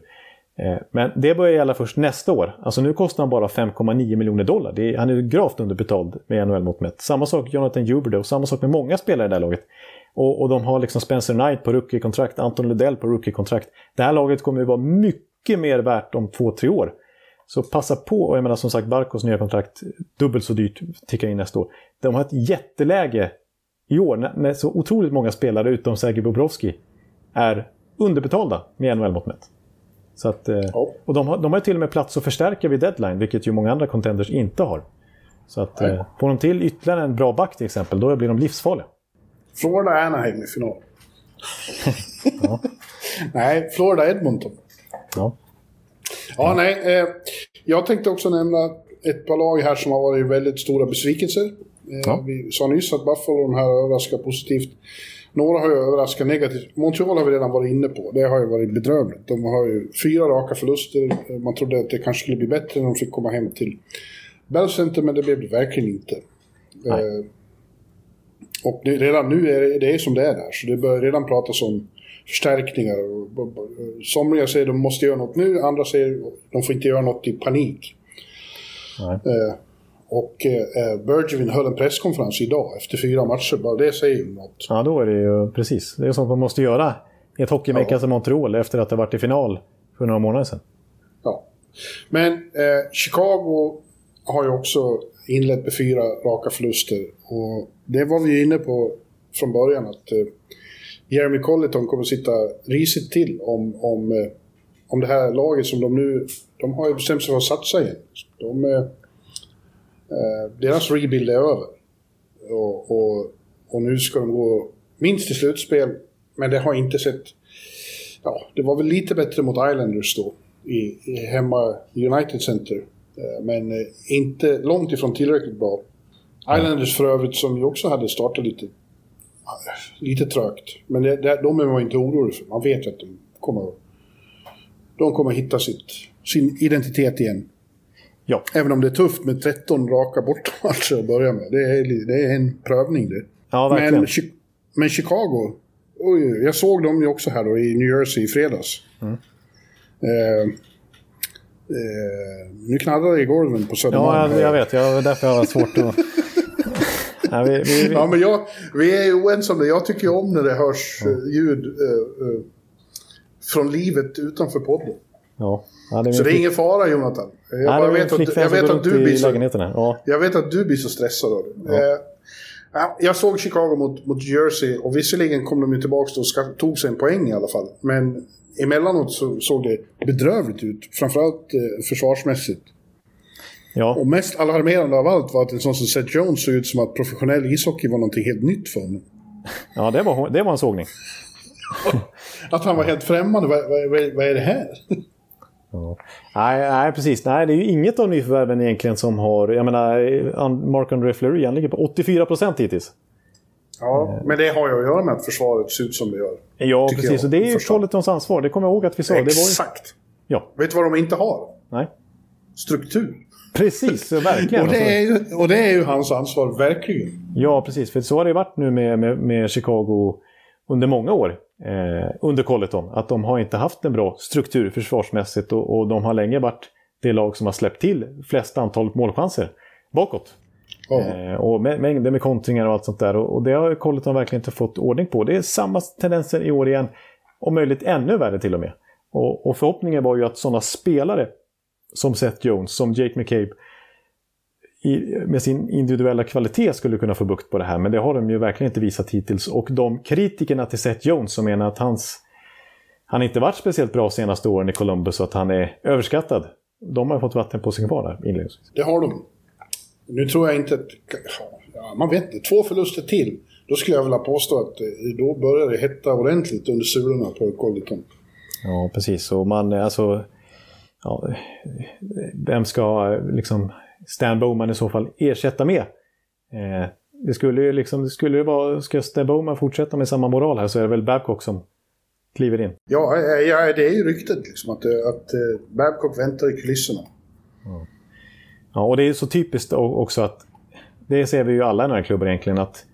Eh, men det börjar gälla först nästa år. Alltså nu kostar han bara 5,9 miljoner dollar. Är, han är gravt underbetald med NHL-mått mätt. Samma sak Jonathan Huberdeau och samma sak med många spelare i det här laget. Och, och de har liksom Spencer Knight på rookie-kontrakt, Anton Ludell på rookie-kontrakt. Det här laget kommer att vara mycket mer värt om två, tre år. Så passa på, och jag menar som sagt Barkos nya kontrakt, dubbelt så dyrt, tickar in nästa år. De har ett jätteläge i år när, så otroligt många spelare utom Sergej Bobrovski är underbetalda med NHL-mått mätt. Så att, eh, Och de har, de har till och med plats att förstärka vid deadline, vilket ju många andra contenders inte har. Så att, eh, får de till ytterligare en bra back till exempel, då blir de livsfarliga. Florida Anaheim i final. ja. Nej, Florida Edmonton. Ja. Ja, nej. Eh, jag tänkte också nämna ett par lag här som har varit väldigt stora besvikelser. Eh, ja. Vi sa nyss att Buffalo de här överraskar positivt. några har ju överraskat negativt. Montreal har vi redan varit inne på. Det har ju varit bedrövligt. De har ju fyra raka förluster. Man trodde att det kanske skulle bli bättre när de fick komma hem till Bell Center, men det blev det verkligen inte. Eh, och det, redan nu är det, det är som det är där, så det börjar redan pratas om förstärkningar. Somliga säger att de måste göra något nu, andra säger att de får inte göra något i panik. Eh, och eh, Bergevin höll en presskonferens idag efter fyra matcher, bara det säger ju något. Ja, då är det ju precis. Det är sånt man måste göra i ett hockeyvecka ja. som Montreal efter att ha varit i final för några månader sedan. Ja. Men eh, Chicago har ju också inlett med fyra raka förluster. Och det var vi inne på från början att eh, Jeremy Colleton kommer att sitta risigt till om, om, eh, om det här laget som de nu... De har ju bestämt sig för att satsa igen. De, eh, eh, deras rebuild är över. Och, och, och, nu ska de gå minst till slutspel, men det har inte sett... Ja, det var väl lite bättre mot Islanders då, i, i hemma United Center. Eh, men eh, inte långt ifrån tillräckligt bra. Islanders för övrigt som ju också hade startat lite, lite trögt. Men det, det, de är man inte orolig för. Man vet att de kommer, de kommer hitta sitt, sin identitet igen. Ja. Även om det är tufft med 13 raka bortamatcher att börja med. Det är, det är en prövning det. Ja, verkligen. Men, men Chicago, oj, jag såg dem ju också här då i New Jersey i fredags. Mm. Eh, Eh, nu knarrar det i golven på Södermalm. Ja, jag, jag vet. Jag, därför jag har svårt att... ja, vi, vi, vi... ja, men jag, vi är ju oense om det. Jag tycker om när det hörs ja. Eh, ljud eh, eh, från livet utanför podden. Ja. Ja, det så det är ingen fara Jonathan. Jag, Nej, bara vet att, jag, vet att du blir så, ja. jag vet att du blir så stressad av det. Ja. Eh, jag såg Chicago mot, mot Jersey och visserligen kom de ju tillbaka och tog sig en poäng i alla fall. Men emellanåt så såg det bedrövligt ut. Framförallt eh, försvarsmässigt. Ja. Och mest alarmerande av allt var att en sån som Seth Jones såg ut som att professionell ishockey var någonting helt nytt för honom. Ja, det var, det var en sågning. att han var helt främmande. Vad, vad, vad är det här? Ja. Nej, nej, precis. Nej, det är ju inget av nyförvärven egentligen som har... Jag menar, Mark-André Fleury, han ligger på 84 procent hittills. Ja, men det har ju att göra med att försvaret ser ut som det gör. Ja, precis. Jag, och det är ju Colletons ansvar. Det kommer jag ihåg att vi sa. Exakt! Det var ju... ja. Vet du vad de inte har? Nej. Struktur. Precis, verkligen. och, det är ju, och det är ju hans ansvar, verkligen. Ja, precis. För så har det varit nu med, med, med Chicago under många år. Eh, under Colleton. Att de har inte haft en bra struktur försvarsmässigt och, och de har länge varit det lag som har släppt till flest antal målchanser bakåt. Eh, och mängder med kontringar och allt sånt där. Och, och det har Colleton verkligen inte fått ordning på. Det är samma tendenser i år igen. Om möjligt ännu värre till och med. Och, och förhoppningen var ju att sådana spelare som Seth Jones, som Jake McCabe, i, med sin individuella kvalitet skulle kunna få bukt på det här. Men det har de ju verkligen inte visat hittills. Och de kritikerna till Seth Jones som menar att hans, han inte varit speciellt bra senaste åren i Columbus och att han är överskattad. De har fått vatten på sin kvarn inledningsvis. Det har de. Nu tror jag inte att... Ja, man vet inte. Två förluster till. Då skulle jag vilja påstå att eh, då börjar det hetta ordentligt under sulorna på Colleton. Ja, precis. Och man, alltså... Ja, vem ska liksom Stan Bowman i så fall ersätta med? Eh, det skulle ju liksom, det skulle vara, ska Stan Bowman fortsätta med samma moral här så är det väl Babcock som kliver in. Ja, ja det är ju ryktet liksom att, att eh, Babcock väntar i kulisserna. Ja. Ja, och det är så typiskt också att det ser vi ju alla i den här klubben egentligen att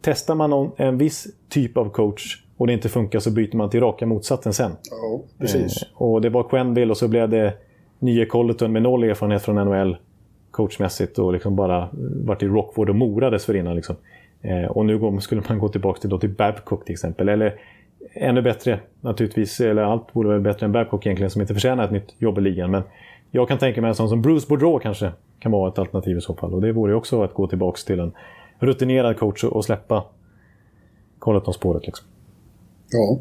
testar man en viss typ av coach och det inte funkar så byter man till raka motsatsen sen. Ja, precis. Eh, och det var Quenville och så blev det nye Colleton med noll erfarenhet från NHL coachmässigt och liksom bara varit i Rockford och Mora dessförinnan. Liksom. Eh, och nu skulle man gå tillbaka till, då, till Babcock till exempel. Eller ännu bättre naturligtvis, eller allt borde vara bättre än Babcock egentligen som inte förtjänar ett nytt jobb i ligan. Men jag kan tänka mig en sån som Bruce Boudreau kanske kan vara ett alternativ i så fall. Och det vore också att gå tillbaka till en rutinerad coach och släppa Colleton-spåret. Liksom. Ja.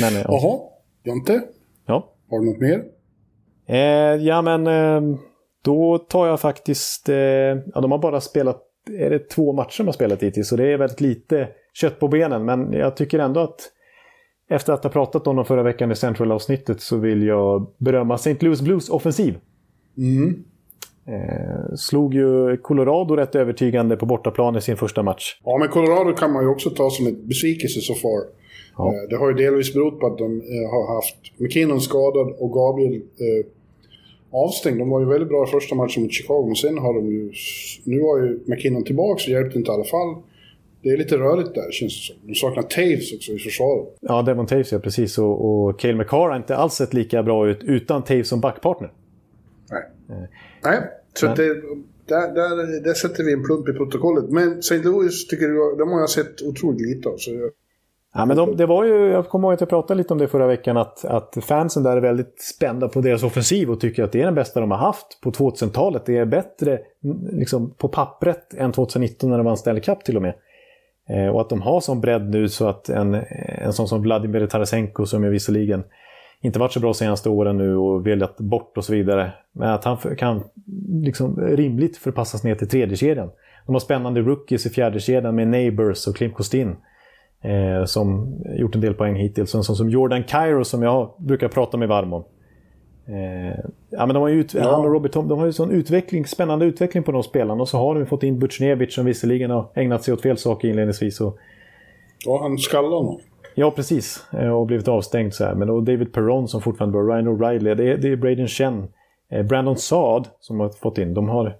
Men, ja. Jaha, Jonte? Ja? Har du något mer? Eh, ja, men eh, då tar jag faktiskt... Eh, ja, de har bara spelat... Är det två matcher de har spelat hittills? Så det är väldigt lite kött på benen. Men jag tycker ändå att efter att ha pratat om dem förra veckan i Central-avsnittet så vill jag berömma St. Louis Blues offensiv. Mm. Eh, slog ju Colorado rätt övertygande på bortaplan i sin första match. Ja, men Colorado kan man ju också ta som ett besvikelse så far. Ja. Eh, det har ju delvis berott på att de eh, har haft McKinnon skadad och Gabriel eh, avstängd. De var ju väldigt bra i första matchen mot Chicago, men sen har de ju... Nu var ju McKinnon tillbaka så hjälpte inte i alla fall. Det är lite rörigt där känns det som. De saknar Taves också i försvaret. Ja, Devon Taves ja, precis. Och, och Cale McCarr har inte alls sett lika bra ut utan Taves som backpartner. Nej. Eh. Nej, så men... det, där, där, där sätter vi en plump i protokollet. Men St. Louis tycker du, de har jag sett otroligt lite av. Så jag... Ja, men de, det var ju, jag kommer ihåg att jag pratade lite om det förra veckan, att, att fansen där är väldigt spända på deras offensiv och tycker att det är den bästa de har haft på 2000-talet. Det är bättre liksom, på pappret än 2019 när de vann Stanley Cup till och med. Eh, och att de har sån bredd nu så att en, en sån som Vladimir Tarasenko som ju visserligen inte varit så bra senaste åren nu och velat bort och så vidare. Men att han kan liksom rimligt förpassas ner till tredje kedjan. De har spännande rookies i fjärde kedjan med Neighbors och Klim Kostin. Eh, som gjort en del poäng hittills. En sån som Jordan Cairo som jag brukar prata med varm om. Eh, ja, men de har ju ut, ja. Och Robert Tom, de har ju sån utveckling, spännande utveckling på de spelarna. Och så har de fått in Butjnevic som visserligen har ägnat sig åt fel saker inledningsvis. Och... Ja, han skallade honom. Ja, precis. Eh, och blivit avstängd så här. Men och David Perron som fortfarande bör, Ryan O'Reilly, det är, det är Braden Chen, eh, Brandon Saad som har fått in. De har,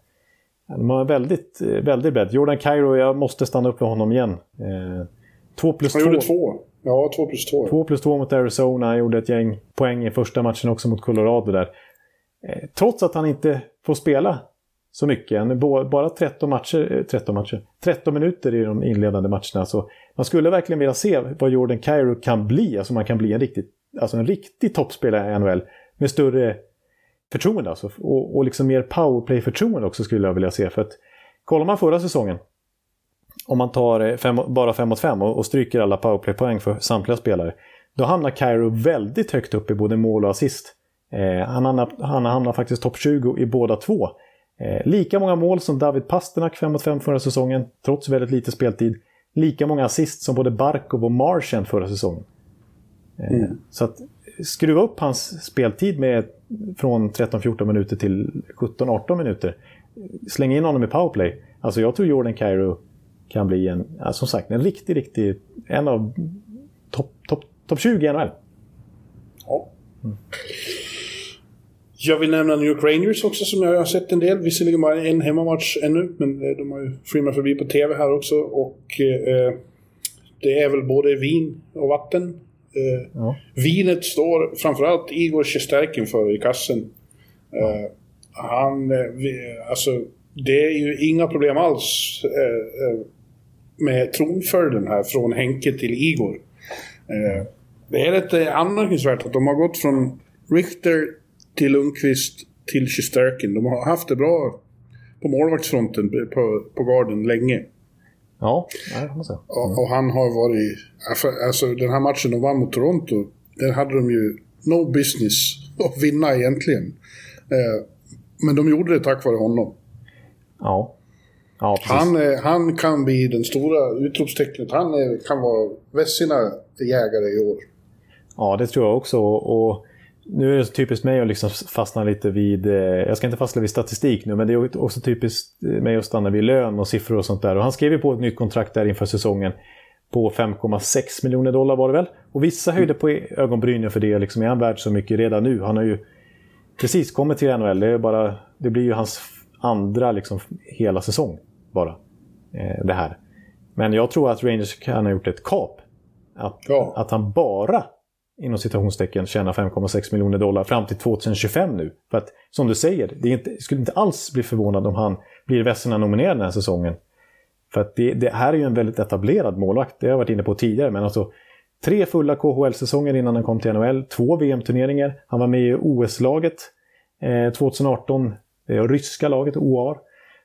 de har väldigt, eh, väldigt bredd. Jordan Cairo, jag måste stanna upp för honom igen. Eh, två plus två. Han gjorde två. Ja, två plus två. Två plus två mot Arizona. Han gjorde ett gäng poäng i första matchen också mot Colorado där. Eh, trots att han inte får spela så mycket. Han är bara 13 matcher, 13 matcher, 13 minuter i de inledande matcherna. Så man skulle verkligen vilja se vad Jordan Cairo kan bli. Alltså man kan bli en riktig, alltså en riktig toppspelare i NHL. Med större förtroende alltså. Och, och liksom mer powerplay-förtroende också skulle jag vilja se. För att kollar man förra säsongen. Om man tar fem, bara 5 mot 5 och, och stryker alla powerplay-poäng för samtliga spelare. Då hamnar Cairo väldigt högt upp i både mål och assist. Eh, han, hamnar, han hamnar faktiskt topp 20 i båda två. Eh, lika många mål som David Pasternak 5 mot 5 förra säsongen, trots väldigt lite speltid lika många assist som både Barkov och Martian förra säsongen. Eh, mm. Så att skruva upp hans speltid med från 13-14 minuter till 17-18 minuter. Släng in honom i powerplay. Alltså jag tror Jordan Cairo kan bli en, som sagt, en riktig, riktig, en av topp top, top 20 i NHL. Ja. Mm. Jag vill nämna New York Rangers också som jag har sett en del. Visserligen bara en hemmamatch ännu, men eh, de har ju filmat förbi på TV här också. Och eh, det är väl både vin och vatten. Eh, ja. Vinet står framförallt Igor Shesterkin för i kassen. Eh, han, eh, alltså, det är ju inga problem alls eh, med tronföljden här från Henke till Igor. det är lite anmärkningsvärt att de har gått från Richter till Lundqvist, till Shesterkin. De har haft det bra på målvaktsfronten på, på garden länge. Ja, det kan man säga. Och, och, han har varit... Alltså den här matchen de vann mot Toronto, den hade de ju no business att vinna egentligen. Eh, men de gjorde det tack vare honom. Ja. ja han, eh, han kan bli den stora utropstecknet. Han är, kan vara Vessina jägare i år. Ja, det tror jag också. Och nu är det typiskt mig att liksom fastna lite vid, eh, jag ska inte fastna vid statistik nu, men det är också typiskt mig att stanna vid lön och siffror och sånt där. Och han skrev ju på ett nytt kontrakt där inför säsongen på 5,6 miljoner dollar var det väl? Och vissa höjde på ögonbrynen för det, liksom är han värd så mycket redan nu? Han har ju precis kommit till NHL, det, är bara, det blir ju hans andra liksom hela säsong bara. Eh, det här. Men jag tror att Rangers kan ha gjort ett kap. Att, ja. att han bara inom citationstecken tjäna 5,6 miljoner dollar fram till 2025 nu. För att som du säger, det inte, skulle inte alls bli förvånad om han blir Vesina-nominerad den här säsongen. För att det, det, här är ju en väldigt etablerad målvakt, det har jag varit inne på tidigare, men alltså tre fulla KHL-säsonger innan han kom till NHL, två VM-turneringar, han var med i OS-laget eh, 2018, det ryska laget OAR.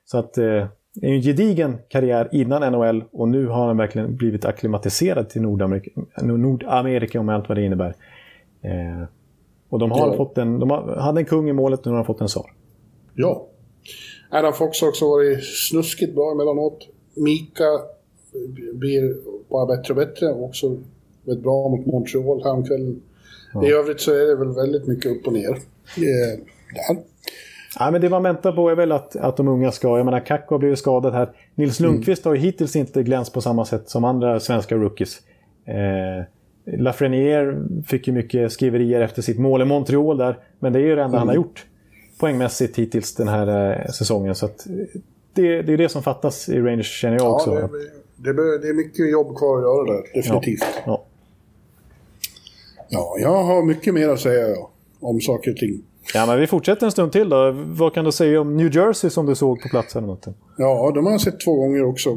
Så att eh, det är en gedigen karriär innan NHL och nu har han verkligen blivit akklimatiserad till Nordamerika, Nordamerika om allt vad det innebär. Eh, och de har ja. fått en, de har, hade en kung i målet, nu har de fått en tsar. Ja. Adam Fox har också varit snuskigt bra emellanåt. Mika blir bara bättre och bättre. Också väldigt bra mot Montreal häromkvällen. Ja. I övrigt så är det väl väldigt mycket upp och ner. Eh, Ja, men det man väntar på är väl att, att de unga ska... Jag menar, Kakko har blivit skadad här. Nils Mm. Lundqvist har ju hittills inte glänst på samma sätt som andra svenska rookies. Eh, Lafreniere fick ju mycket skriverier efter sitt mål i Montreal där. Men det är ju det enda han har Mm. gjort poängmässigt hittills den här eh, säsongen. Så att, eh, det, det är det som fattas i Rangers känner jag Ja, också. det, det, det är mycket jobb kvar att göra där, definitivt. Ja. Ja, jag har mycket mer att säga ja, om saker och ting. Ja, men vi fortsätter en stund till då. Vad kan du säga om New Jersey som du såg på plats? Eller något? Ja, de har jag sett två gånger också.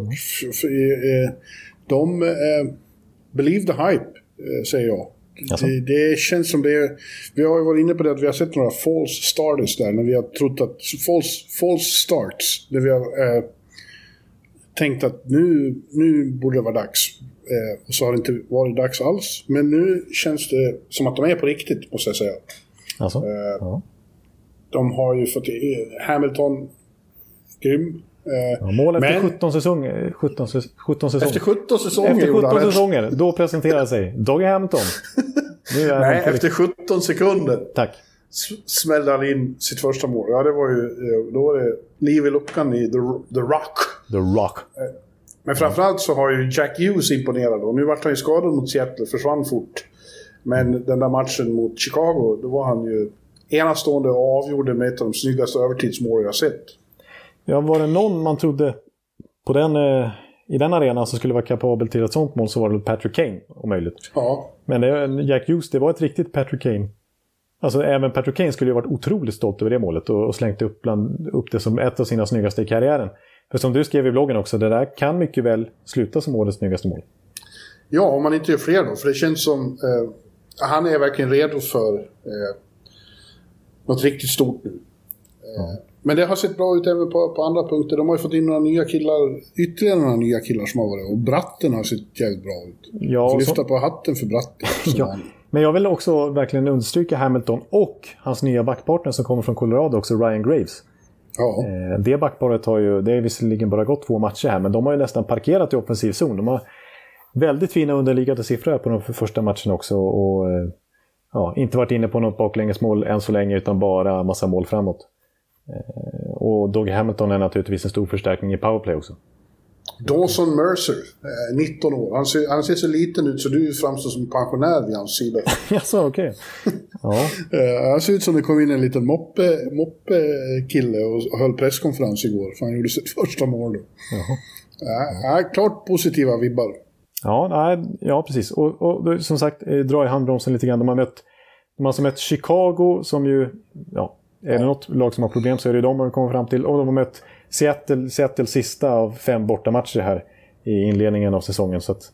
De... Eh, believe the hype, eh, säger jag. Det, det känns som det är... Vi har ju varit inne på det att vi har sett några false starters där, när vi har trott att... False, false starts, där vi har eh, tänkt att nu, nu borde det vara dags. Eh, och så har det inte varit dags alls. Men nu känns det som att de är på riktigt, måste jag säga. Alltså? Eh, Ja. De har ju fått... eh, Hamilton, grym. Eh, Ja, mål efter men- 17 säsonger. 17, säs- 17 säsonger. Efter 17 säsonger Efter gjorde 17 han rätt. säsonger, då presenterar sig Doggy Hamilton. Nej, han efter 17 sekunder. Tack. smällde han in sitt första mål. Ja, det var ju... eh, Då var det liv i luckan i The, The Rock. The Rock. Men framförallt så har ju Jack Hughes imponerat. Och nu vart han ju skadad mot Seattle, försvann fort. Men den där matchen mot Chicago, då var han ju enastående och avgjorde med ett av de snyggaste övertidsmål jag sett. Ja, var det någon man trodde på den, eh, i den arenan som skulle vara kapabel till ett sånt mål så var det Patrick Kane, om möjligt. Ja, Men det, Jack Hughes, det var ett riktigt Patrick Kane. Alltså även Patrick Kane skulle ju varit otroligt stolt över det målet och, och slängt upp, bland, upp det som ett av sina snyggaste i karriären. För som du skrev i bloggen också, det där kan mycket väl sluta som årets snyggaste mål. Ja, om man inte gör fler då. För det känns som... Eh, han är verkligen redo för eh, något riktigt stort nu. Eh, Men det har sett bra ut även på, på andra punkter. De har ju fått in några nya killar, ytterligare några nya killar som har varit. Och Bratten har sett jävligt bra ut. Ja, och lyfta så, på hatten för Bratten. ja. Men jag vill också verkligen understryka Hamilton och hans nya backpartner som kommer från Colorado också, Ryan Graves. ja. Eh, Det backparet har ju, det är visserligen bara gått två matcher här, men de har ju nästan parkerat i offensiv zon. De har väldigt fina underliggande siffror på de första matcherna också. Och, eh, ja, inte varit inne på något baklängesmål än så länge, utan bara massa mål framåt. Eh, Och Doggy Hamilton är naturligtvis en stor förstärkning i powerplay också. Dawson Mercer, eh, 19 år. Han ser, han ser så liten ut så du framstår som pensionär vid hans sida. Jaså, okej. Ja, Eh, han ser ut som det kom in en liten moppe, moppe och höll presskonferens igår. För han gjorde sitt första mål då. Jaha. Ja, ja, klart positiva vibbar. Ja, nej, ja precis. Och, och som sagt, eh, dra i handbromsen lite grann. De har mött, de har mött Chicago som ju, ja, är det något lag som har problem så är det de de kommer fram till. Och de har mött Seattle, Seattle sista av fem bortamatcher här i inledningen av säsongen. Så att,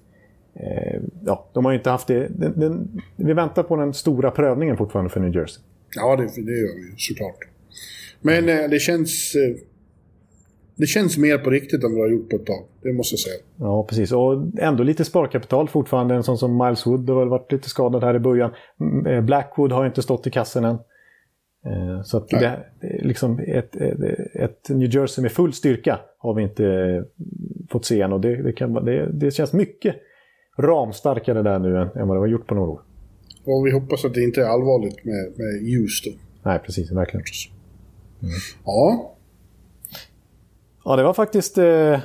eh, ja, de har ju inte haft det. Den, den, vi väntar på den stora prövningen fortfarande för New Jersey. Ja, det, det gör vi såklart. Men eh, det känns... Eh, det känns mer på riktigt än vad det har gjort på ett tag. Det måste jag säga. Ja, precis. Och ändå lite sparkapital fortfarande. En sån som Miles Wood har väl varit lite skadad här i början. Mm, eh, Blackwood har inte stått i kassen än. Eh, Så att Nej. det, liksom ett, ett, New Jersey med full styrka har vi inte eh, fått se än. Och det, det, kan, det, det känns mycket ramstarkare där nu än, än vad det har gjort på några år. Och vi hoppas att det inte är allvarligt med, med då. Nej, precis. Verkligen. Ja, Ja, det var faktiskt eh,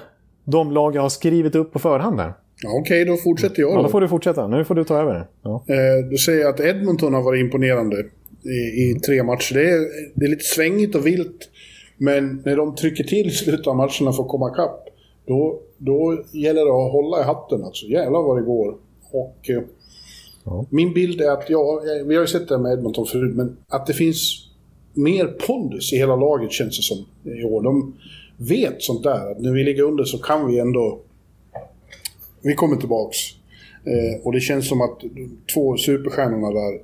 de lag jag har skrivit upp på förhand där. ja okej då fortsätter jag Ja, då. då får du fortsätta. Nu får du ta över. Ja. Eh, du säger att Edmonton har varit imponerande i, i tre matcher. Det är, det är lite svängigt och vilt. Men när de trycker till i slutet av matcherna för att komma ikapp, då, då gäller det att hålla i hatten. Alltså. Jävlar vad det går. Och, eh, Ja. Min bild är att, ja, vi har ju sett det med Edmonton förut, men att det finns mer pondus i hela laget känns det som i år. De vet sånt där, att när vi ligger under så kan vi ändå... Vi kommer tillbaks. Eh, och det känns som att de två superstjärnorna där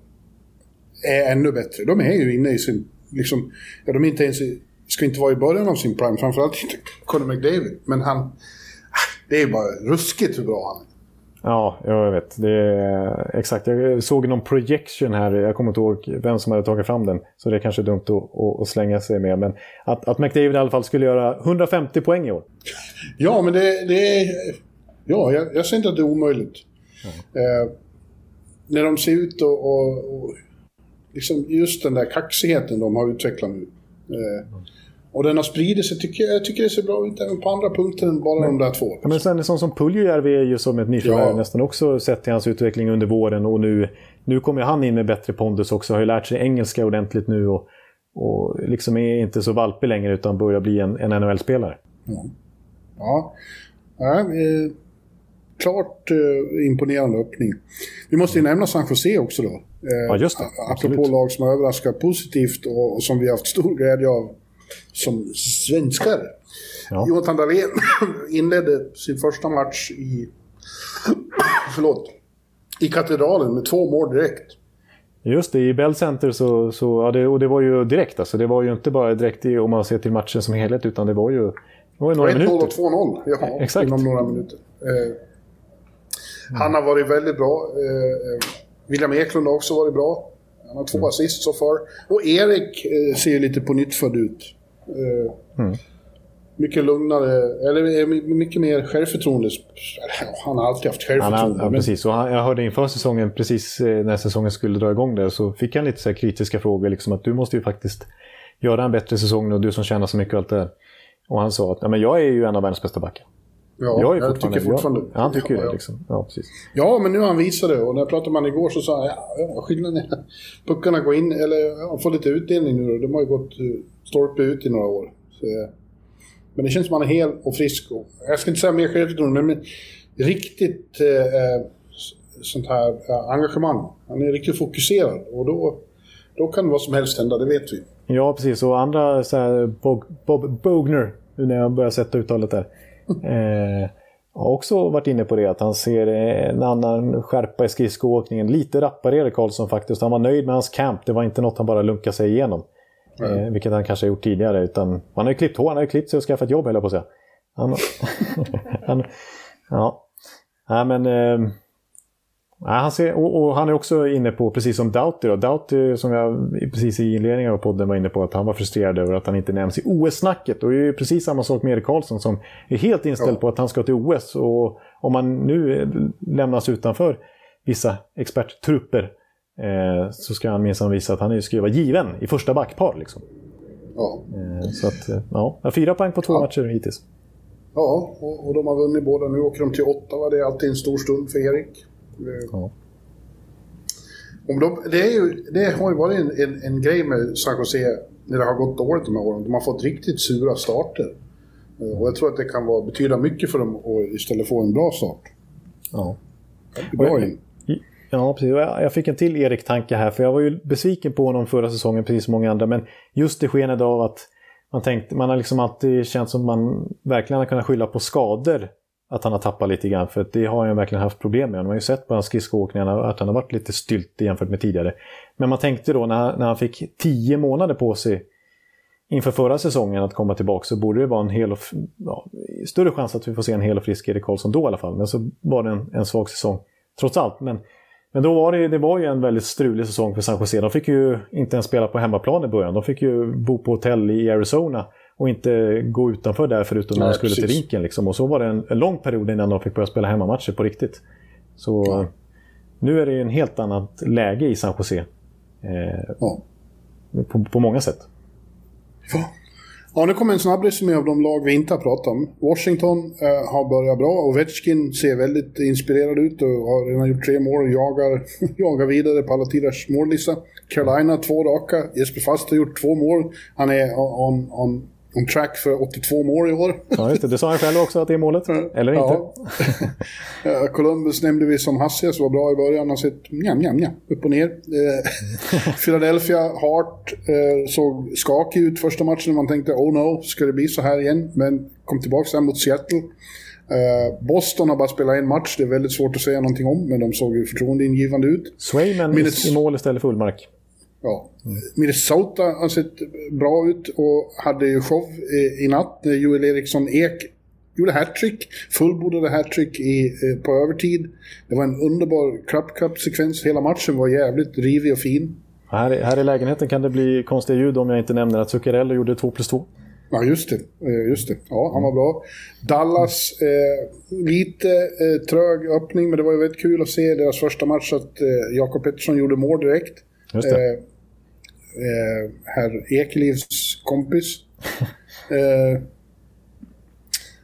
är ännu bättre. De är ju inne i sin... Liksom, ja, de är inte ens i, ska inte vara i början av sin prime, framförallt inte Conor McDavid. Men han... Ah, det är bara ruskigt hur bra han är. Ja, jag vet. Det är, exakt. Jag såg någon projection här. Jag kommer inte ihåg vem som hade tagit fram den. Så det är kanske dumt att, att, slänga sig med. Men att, att McDavid i alla fall skulle göra 150 poäng i år. Ja, men det, det är... Ja, jag, jag säger inte att det är omöjligt. Eh, när de ser ut och, och, och... Liksom just den där kaxigheten de har utvecklat nu. Eh, och den har spridit sig, tycker jag, jag tycker det ser bra ut även på andra punkter än bara men, de där två. Ja, men sen en sån som Puljujärvi är ju som ett nyförvärv ja. nästan också sett till hans utveckling under våren och nu, nu kommer han in med bättre pondus också, har ju lärt sig engelska ordentligt nu och, och liksom är inte så valpig längre utan börjar bli en, en NHL-spelare. Ja. ja. ja eh, klart eh, imponerande öppning. Vi måste ju nämna San Jose också då. Eh, ja, just det. Apropå Absolut. lag som har överraskat positivt och, och, som vi har haft stor glädje av som svenskar. Ja. Jonathan Dahlén inledde sin första match i, förlåt, i Katedralen med två mål direkt. Just det, i Bell Center så, så ja, det, och det var ju direkt alltså. Det var ju inte bara direkt i, om man ser till matchen som helhet utan det var ju, det var ju några minuter. 1-0 och 2-0, ja, Exakt. inom några minuter. Eh, han har varit väldigt bra. Eh, eh, William Eklund har också varit bra. Han har två mm. assist så far. Och Erik eh, ser lite på nytt född ut. Eh, mm. Mycket lugnare, eller mycket mer självförtroende. Han har alltid haft självförtroende. Han, ja, precis. Och han, jag hörde inför säsongen, precis eh, när säsongen skulle dra igång där, så fick han lite så kritiska frågor. Liksom att du måste ju faktiskt göra en bättre säsong och du som tjänar så mycket och allt det där. Och han sa att ja, men jag är ju en av världens bästa backar. Ja, jag, är jag tycker fortfarande... Jag, han tycker ja, det liksom. Ja, precis. Ja, men nu har han visat det. Och när jag pratade med honom igår så sa han ja, skillnaden är puckarna går in, eller ja, får lite utdelning nu då. De har ju gått eh, stolpe ut i några år. Så, men det känns som att han är hel och frisk. Och, jag ska inte säga mer självförtroende, men riktigt eh, sånt här eh, engagemang. Han är riktigt fokuserad och då, då kan vad som helst hända, det vet vi. Ja, precis. Och andra, så här, Bob, Bob Bogner, nu när jag börjar sätta uttalet där. Eh, har också varit inne på det, att han ser en annan skärpa i skridskoåkningen. Lite rappare Erik Karlsson faktiskt. Han var nöjd med hans camp. Det var inte något han bara lunkade sig igenom. Mm. Eh, vilket han kanske har gjort tidigare. Utan han har ju klippt hår, han har ju klippt sig och skaffat jobb, höll jag på att säga. Han, han, ja. Nej, men... Eh, han ser, och, och, han är också inne på, precis som Doughty, då. Doughty som jag precis i inledningen av podden var inne på, att han var frustrerad över att han inte nämns i OS-snacket. Och det är precis samma sak med Erik Karlsson som är helt inställd ja. på att han ska till OS. Och om man nu lämnas utanför vissa experttrupper eh, så ska han minsann visa att han ska vara given i första backpar. Liksom. Ja. Eh, så att, eh, ja, fyra poäng på två ja. matcher hittills. Ja, och, och de har vunnit båda. Nu åker de till Ottawa. Det är alltid en stor stund för Erik. Ja. Om de, det, är ju, det har ju varit en, en, en, grej med San Jose när det har gått dåligt de här åren. De har fått riktigt sura starter. Och jag tror att det kan vara, betyda mycket för dem att istället få en bra start. Ja. Bra in. Ja, precis. Jag fick en till Erik-tanke här, för jag var ju besviken på honom förra säsongen, precis som många andra. Men just det skenet av att man tänkte, man har liksom alltid känt som man verkligen har kunnat skylla på skador att han har tappat lite grann. För det har han verkligen haft problem med. Man har ju sett på hans skridskoåkningar att han har varit lite stylt jämfört med tidigare. Men man tänkte då när, när han fick tio månader på sig inför förra säsongen att komma tillbaka så borde det vara en hel och, ja, större chans att vi får se en hel och frisk Erik Karlsson då i alla fall. Men så var det en, en svag säsong trots allt. Men, men då var det, det var ju en väldigt strulig säsong för San Jose. De fick ju inte ens spela på hemmaplan i början. De fick ju bo på hotell i Arizona och inte gå utanför där förutom när de skulle precis. till rinken. Liksom. Och så var det en, en, lång period innan de fick börja spela hemmamatcher på riktigt. Så ja. nu är det en helt annat läge i San Jose. Eh, ja. på, på många sätt. Ja. Ja, nu kommer en snabb resumé av de lag vi inte har pratat om. Washington eh, har börjat bra. Ovechkin ser väldigt inspirerad ut och har redan gjort tre mål och jagar, jagar vidare på alla tiders mållista. Carolina två raka. Jesper Fast har gjort två mål. Han är on, on on track för 82 mål i år. Ja, just det. Det sa han själv också att det är målet. Eller ja. inte. Columbus nämnde vi som Hassias var bra i början. Han sett njam, njam, njam, upp och ner. Eh, Philadelphia Hart eh, såg skakig ut första matchen. Man tänkte oh no, ska det bli så här igen? Men kom tillbaka sen mot Seattle. Uh, Boston har bara spelat en match, det är väldigt svårt att säga någonting om, men de såg ju förtroendeingivande ut. Swayman Minutes... i mål istället för Ullmark. Ja. Minnesota har sett bra ut och hade ju show i, i natt när Joel Eriksson Ek gjorde hattrick, fullbordade hattrick eh, på övertid. Det var en underbar crap cup-sekvens. Hela matchen var jävligt rivig och fin. Här, här i lägenheten kan det bli konstiga ljud om jag inte nämner att Zuccarello gjorde 2 plus 2. Ja, just det. Eh, just det. Ja, han var bra. Dallas, eh, lite eh, trög öppning, men det var ju väldigt kul att se deras första match att eh, Jakob Pettersson gjorde mål direkt. Just det. Eh, eh, herr Ekelivs kompis. eh,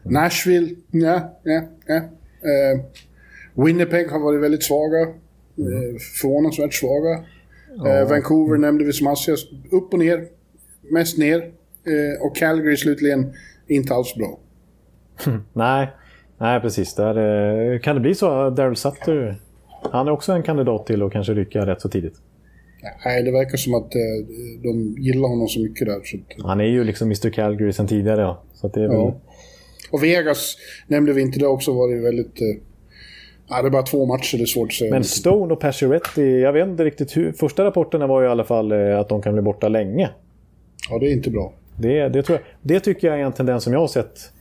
Nashville, ja, ja, ja. Eh, Winnipeg har varit väldigt svaga. Eh, förvånansvärt svaga. Eh, Vancouver nämnde vi som hastigast. Upp och ner. Mest ner. Eh, och Calgary slutligen inte alls bra. Nej, nej precis. Där, kan det bli så Daryl Sutter, han är också en kandidat till att kanske rycka rätt så tidigt? Nej, det verkar som att eh, de gillar honom så mycket där. Så att, Han är ju liksom Mr Calgary sedan tidigare. Ja. Så det är väl... Ja. Och Vegas nämnde vi inte, det har också varit väldigt... Eh, ja, det är bara två matcher, det är svårt att säga. Men Stone och Pacioretty, jag vet inte riktigt hur... Första rapporterna var ju i alla fall eh, att de kan bli borta länge. Ja, det är inte bra. Det, det, tror jag, det tycker jag är en tendens som jag har sett.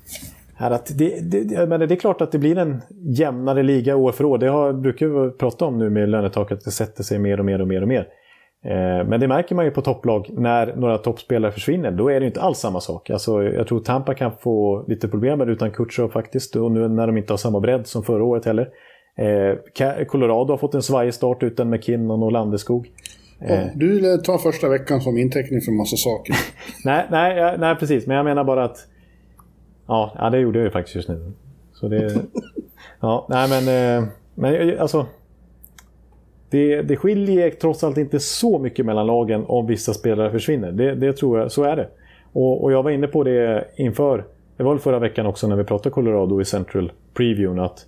Här att det, det, menar, det är klart att det blir en jämnare liga år för år. Det har, brukar vi prata om nu med lönetaket, att det sätter sig mer och mer och mer och mer. Eh, men det märker man ju på topplag när några toppspelare försvinner. Då är det inte alls samma sak. Alltså, jag tror Tampa kan få lite problem med det utan Kutjerov faktiskt. Och nu när de inte har samma bredd som förra året heller. Eh, Colorado har fått en svajig start utan McKinnon och Landeskog. Ja, du tar första veckan som inteckning för massa saker. nej, nej, nej, precis. Men jag menar bara att... Ja, ja det gjorde jag ju faktiskt just nu. Så det... ja, nej men... eh, Men alltså... Det, det skiljer trots allt inte så mycket mellan lagen om vissa spelare försvinner. Det, det tror jag, så är det. Och, och jag var inne på det inför... Det var väl förra veckan också när vi pratade Colorado i Central Previewn att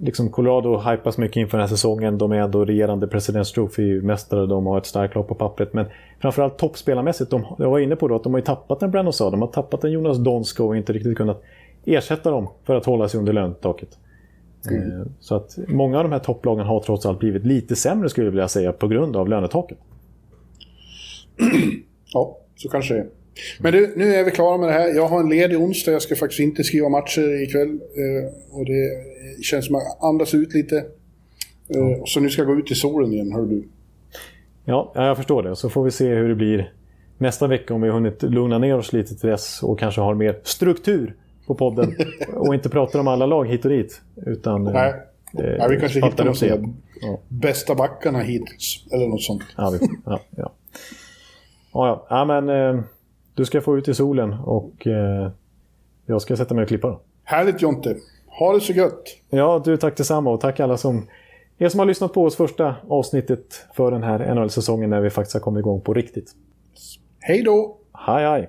liksom Colorado hypas mycket inför den här säsongen. De är ändå regerande Presidents Trophy-mästare. De har ett starkt lag på pappret. Men framförallt toppspelarmässigt. De, jag var inne på då att de har ju tappat en Brandon Saad. De har tappat en Jonas Donsko och inte riktigt kunnat ersätta dem för att hålla sig under löntaket. Eh, Så att många av de här topplagen har trots allt blivit lite sämre skulle jag vilja säga på grund av lönetaket. Ja, så kanske det är. Men du, nu är vi klara med det här. Jag har en ledig onsdag. Jag ska faktiskt inte skriva matcher ikväll. Eh, och det känns som att jag andas ut lite. Eh, Så nu ska jag gå ut i solen igen, hör du. Ja, ja, jag förstår det. Så får vi se hur det blir nästa vecka om vi har hunnit lugna ner oss lite till dess och kanske har mer struktur på podden. och inte pratar om alla lag hit och dit. Utan, eh, Nej. eh, Ja, vi kanske hittar de som Ja. bästa backarna hittills. Eller något sånt. Ja, vi, ja, ja. Ja, ja. ja men eh, du ska få ut i solen och eh, jag ska sätta mig och klippa. Då. Härligt Jonte. Ha det så gött. Ja, du tack detsamma och tack alla som er som har lyssnat på oss första avsnittet för den här NHL-säsongen när vi faktiskt har kommit igång på riktigt. Hej då! Hej, hej!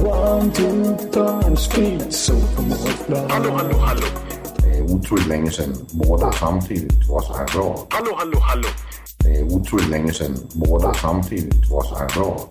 One, two, time, speed, so Hallå, hallå, hallå. Det är otroligt länge sedan båda samtidigt var så här bra. Hallå, hallå, hallå. Det är otroligt länge sedan båda samtidigt var så här bra.